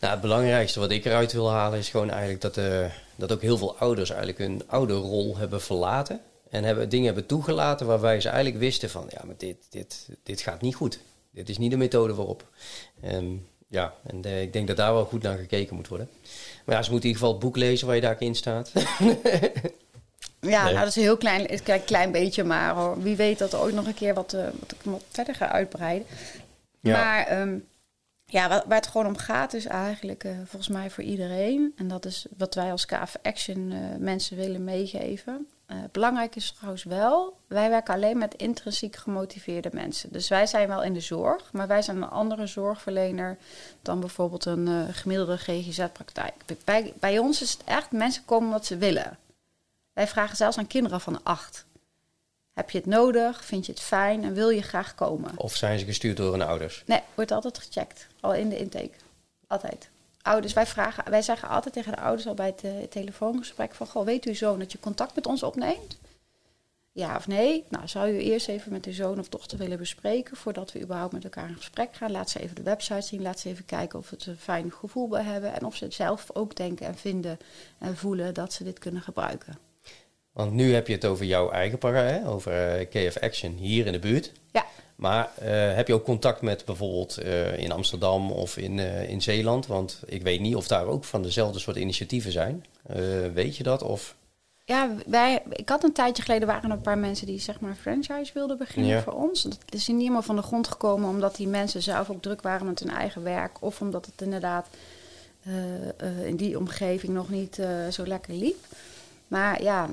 Nou, het belangrijkste wat ik eruit wil halen is gewoon eigenlijk dat, uh, dat ook heel veel ouders eigenlijk hun ouderrol hebben verlaten. En hebben, dingen hebben toegelaten waarbij ze eigenlijk wisten van, ja, maar dit, dit, dit gaat niet goed. Dit is niet de methode waarop. Um, ja, en de, ik denk dat daar wel goed naar gekeken moet worden. Maar ja, ze moeten in ieder geval het boek lezen waar je daarin staat. [LAUGHS] ja, nou, dat is een heel klein, een klein beetje, maar hoor. wie weet dat er ooit nog een keer wat, uh, wat ik wat verder ga uitbreiden. Ja. Maar um, ja, waar, waar, het gewoon om gaat is eigenlijk uh, volgens mij voor iedereen. En dat is wat wij als KF Action uh, mensen willen meegeven. Uh, belangrijk is trouwens wel, wij werken alleen met intrinsiek gemotiveerde mensen. Dus wij zijn wel in de zorg, maar wij zijn een andere zorgverlener dan bijvoorbeeld een uh, gemiddelde GGZ-praktijk. Bij, bij ons is het echt, mensen komen wat ze willen. Wij vragen zelfs aan kinderen van acht. Heb je het nodig? Vind je het fijn? En wil je graag komen? Of zijn ze gestuurd door hun ouders? Nee, wordt altijd gecheckt. Al in de intake. Altijd ouders, wij, vragen, wij zeggen altijd tegen de ouders al bij het uh, telefoongesprek van... Goh, weet uw zoon dat je contact met ons opneemt? Ja of nee? Nou, zou u eerst even met uw zoon of dochter willen bespreken... voordat we überhaupt met elkaar in gesprek gaan? Laat ze even de website zien. Laat ze even kijken of het een fijn gevoel bij hebben... en of ze het zelf ook denken en vinden en voelen dat ze dit kunnen gebruiken. Want nu heb je het over jouw eigen para, over uh, KF Action hier in de buurt. Ja. Maar uh, heb je ook contact met bijvoorbeeld uh, in Amsterdam of in, uh, in Zeeland? Want ik weet niet of daar ook van dezelfde soort initiatieven zijn. weet je dat? Of... Ja, wij, ik had een tijdje geleden waren er een paar mensen die zeg maar een franchise wilden beginnen ja. voor ons. Dat is niet helemaal van de grond gekomen omdat die mensen zelf ook druk waren met hun eigen werk. Of omdat het inderdaad in die omgeving nog niet zo lekker liep. Maar ja,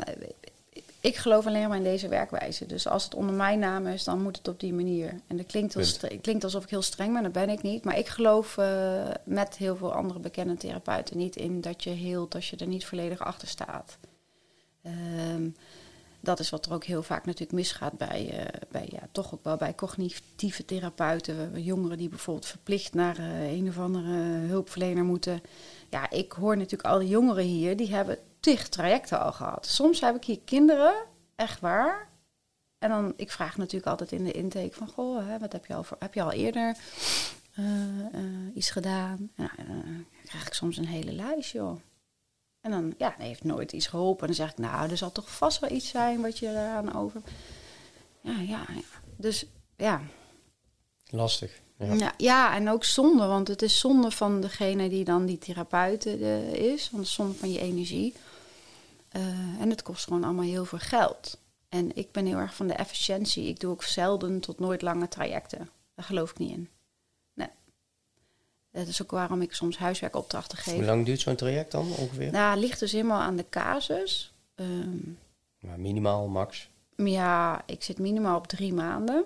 ik geloof alleen maar in deze werkwijze. Dus als het onder mijn naam is, dan moet het op die manier. En dat klinkt, als, klinkt alsof ik heel streng ben, dat ben ik niet. Maar ik geloof uh, met heel veel andere bekende therapeuten niet in dat je heelt als je er niet volledig achter staat. Um, dat is wat er ook heel vaak natuurlijk misgaat bij, uh, bij ja, toch ook wel bij cognitieve therapeuten. Jongeren die bijvoorbeeld verplicht naar uh, een of andere hulpverlener moeten. Ja, ik hoor natuurlijk al die jongeren hier, die hebben tig trajecten al gehad. Soms heb ik hier kinderen, echt waar. En dan, ik vraag natuurlijk altijd in de intake van, goh, hè, wat heb je al, voor, heb je al eerder uh, uh, iets gedaan? Nou, dan krijg ik soms een hele lijst, joh. En dan, ja, heeft nooit iets geholpen. En dan zeg ik, nou, er zal toch vast wel iets zijn wat je eraan over... Ja, ja, ja. Dus, ja. Lastig. Ja. ja. Ja, en ook zonde, want het is zonde van degene die dan die therapeut uh, is. Want het is zonde van je energie. Uh, en het kost gewoon allemaal heel veel geld. En ik ben heel erg van de efficiëntie. Ik doe ook zelden tot nooit lange trajecten. Daar geloof ik niet in. Nee. Dat is ook waarom ik soms huiswerkopdrachten geef. Hoe lang duurt zo'n traject dan ongeveer? Nou, ligt dus helemaal aan de casus. Um, maar minimaal, max? Ja, ik zit minimaal op drie maanden.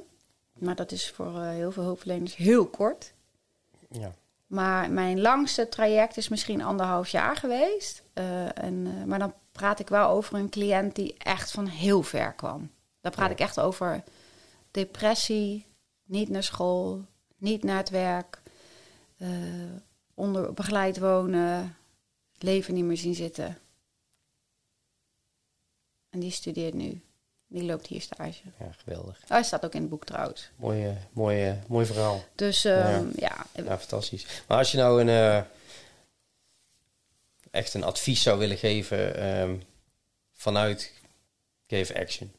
Maar dat is voor uh, heel veel hulpverleners heel kort. Ja. Maar mijn langste traject is misschien anderhalf jaar geweest. Uh, en, uh, maar dan praat ik wel over een cliënt die echt van heel ver kwam. Daar praat ja. ik echt over depressie, niet naar school, niet naar het werk, onder begeleid wonen, leven niet meer zien zitten. En die studeert nu. Die loopt hier stage. Ja, geweldig. Oh, hij staat ook in het boek trouwens. Mooi, mooi, mooi verhaal. Dus ja. ja. ja. fantastisch. Maar als je nou een, uh, echt een advies zou willen geven um, vanuit Give Action.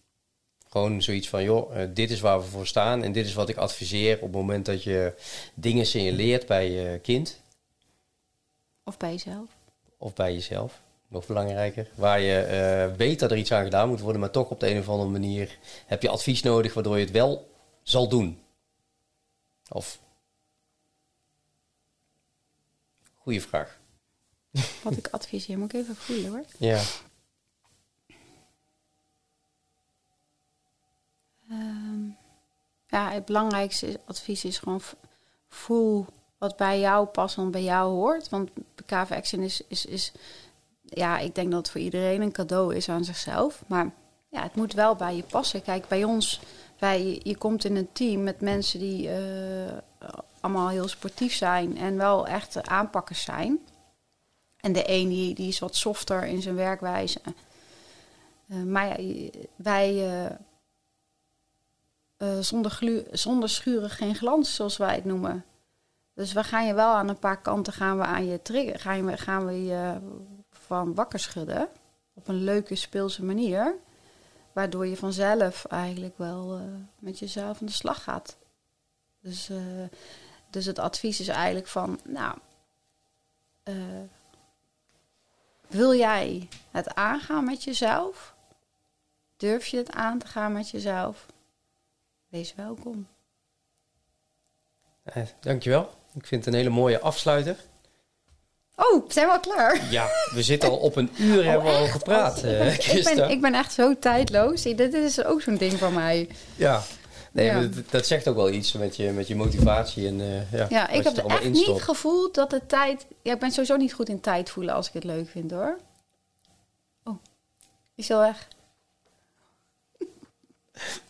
Gewoon zoiets van, joh, uh, dit is waar we voor staan en dit is wat ik adviseer op het moment dat je dingen signaleert bij je kind. Of bij jezelf. Of bij jezelf nog belangrijker. Waar je uh, weet dat er iets aan gedaan moet worden, maar toch op de een of andere manier heb je advies nodig waardoor je het wel zal doen. Of. Goeie vraag. [LAUGHS] Wat ik adviseer, moet ik even voelen hoor. Ja. Um, ja, het belangrijkste advies is gewoon voel wat bij jou past en bij jou hoort. Want KV Action is, is, is ja, ik denk dat voor iedereen een cadeau is aan zichzelf. Maar ja, het moet wel bij je passen. Kijk, bij ons, wij, je komt in een team met mensen die uh, allemaal heel sportief zijn en wel echt aanpakkers zijn. En de een die, die is wat softer in zijn werkwijze. Uh, maar wij uh, zonder, zonder schuren geen glans, zoals wij het noemen. Dus we gaan je wel aan een paar kanten gaan we aan je trigger, gaan, we, gaan we je van wakker schudden. Op een leuke speelse manier. Waardoor je vanzelf eigenlijk wel met jezelf aan de slag gaat. Dus, dus het advies is eigenlijk van, nou, wil jij het aangaan met jezelf? Durf je het aan te gaan met jezelf? Wees welkom. Eh, dankjewel. Ik vind het een hele mooie afsluiter. Oh, zijn we al klaar? Ja, we zitten al op een uur oh, hebben we al gepraat. Uh, ik, ben, ik ben echt zo tijdloos. Dit is ook zo'n ding van mij. Ja, nee, Dat, zegt ook wel iets met je, met je motivatie. En, uh, ja, ja ik heb echt niet gevoeld dat de tijd... Ja, ik ben sowieso niet goed in tijd voelen als ik het leuk vind hoor. Oh, is al weg.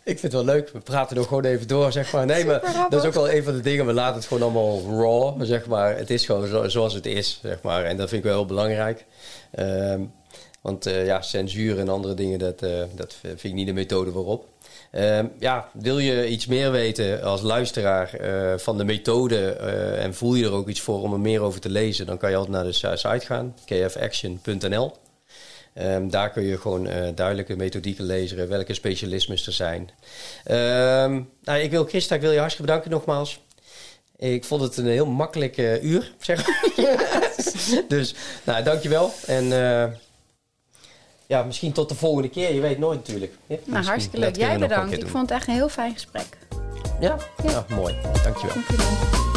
Ik vind het wel leuk. We praten er gewoon even door, zeg maar. Nee, maar dat is ook wel een van de dingen. We laten het gewoon allemaal raw, zeg maar. Het is gewoon zo, zoals het is, zeg maar. En dat vind ik wel heel belangrijk. Ehm, want uh, ja, censuur en andere dingen, dat, uh, dat vind ik niet de methode waarop. Ehm, ja, wil je iets meer weten als luisteraar uh, van de methode en voel je er ook iets voor om er meer over te lezen, dan kan je altijd naar de site gaan, kfaction.nl. Ehm, daar kun je gewoon eh, duidelijke methodieken lezen, welke specialismes er zijn. Um, nou, ik wil Christa, ik wil je hartstikke bedanken nogmaals. Ik vond het een heel makkelijk eh, uur, zeg [LAUGHS] dus, nou, dankjewel. En eh, ja, misschien tot de volgende keer. Je weet nooit natuurlijk. Ja, nou, hartstikke leuk. Jij bedankt. Ik vond het echt een heel fijn gesprek. Ja? ja. Nou, mooi. Dankjewel. dankjewel.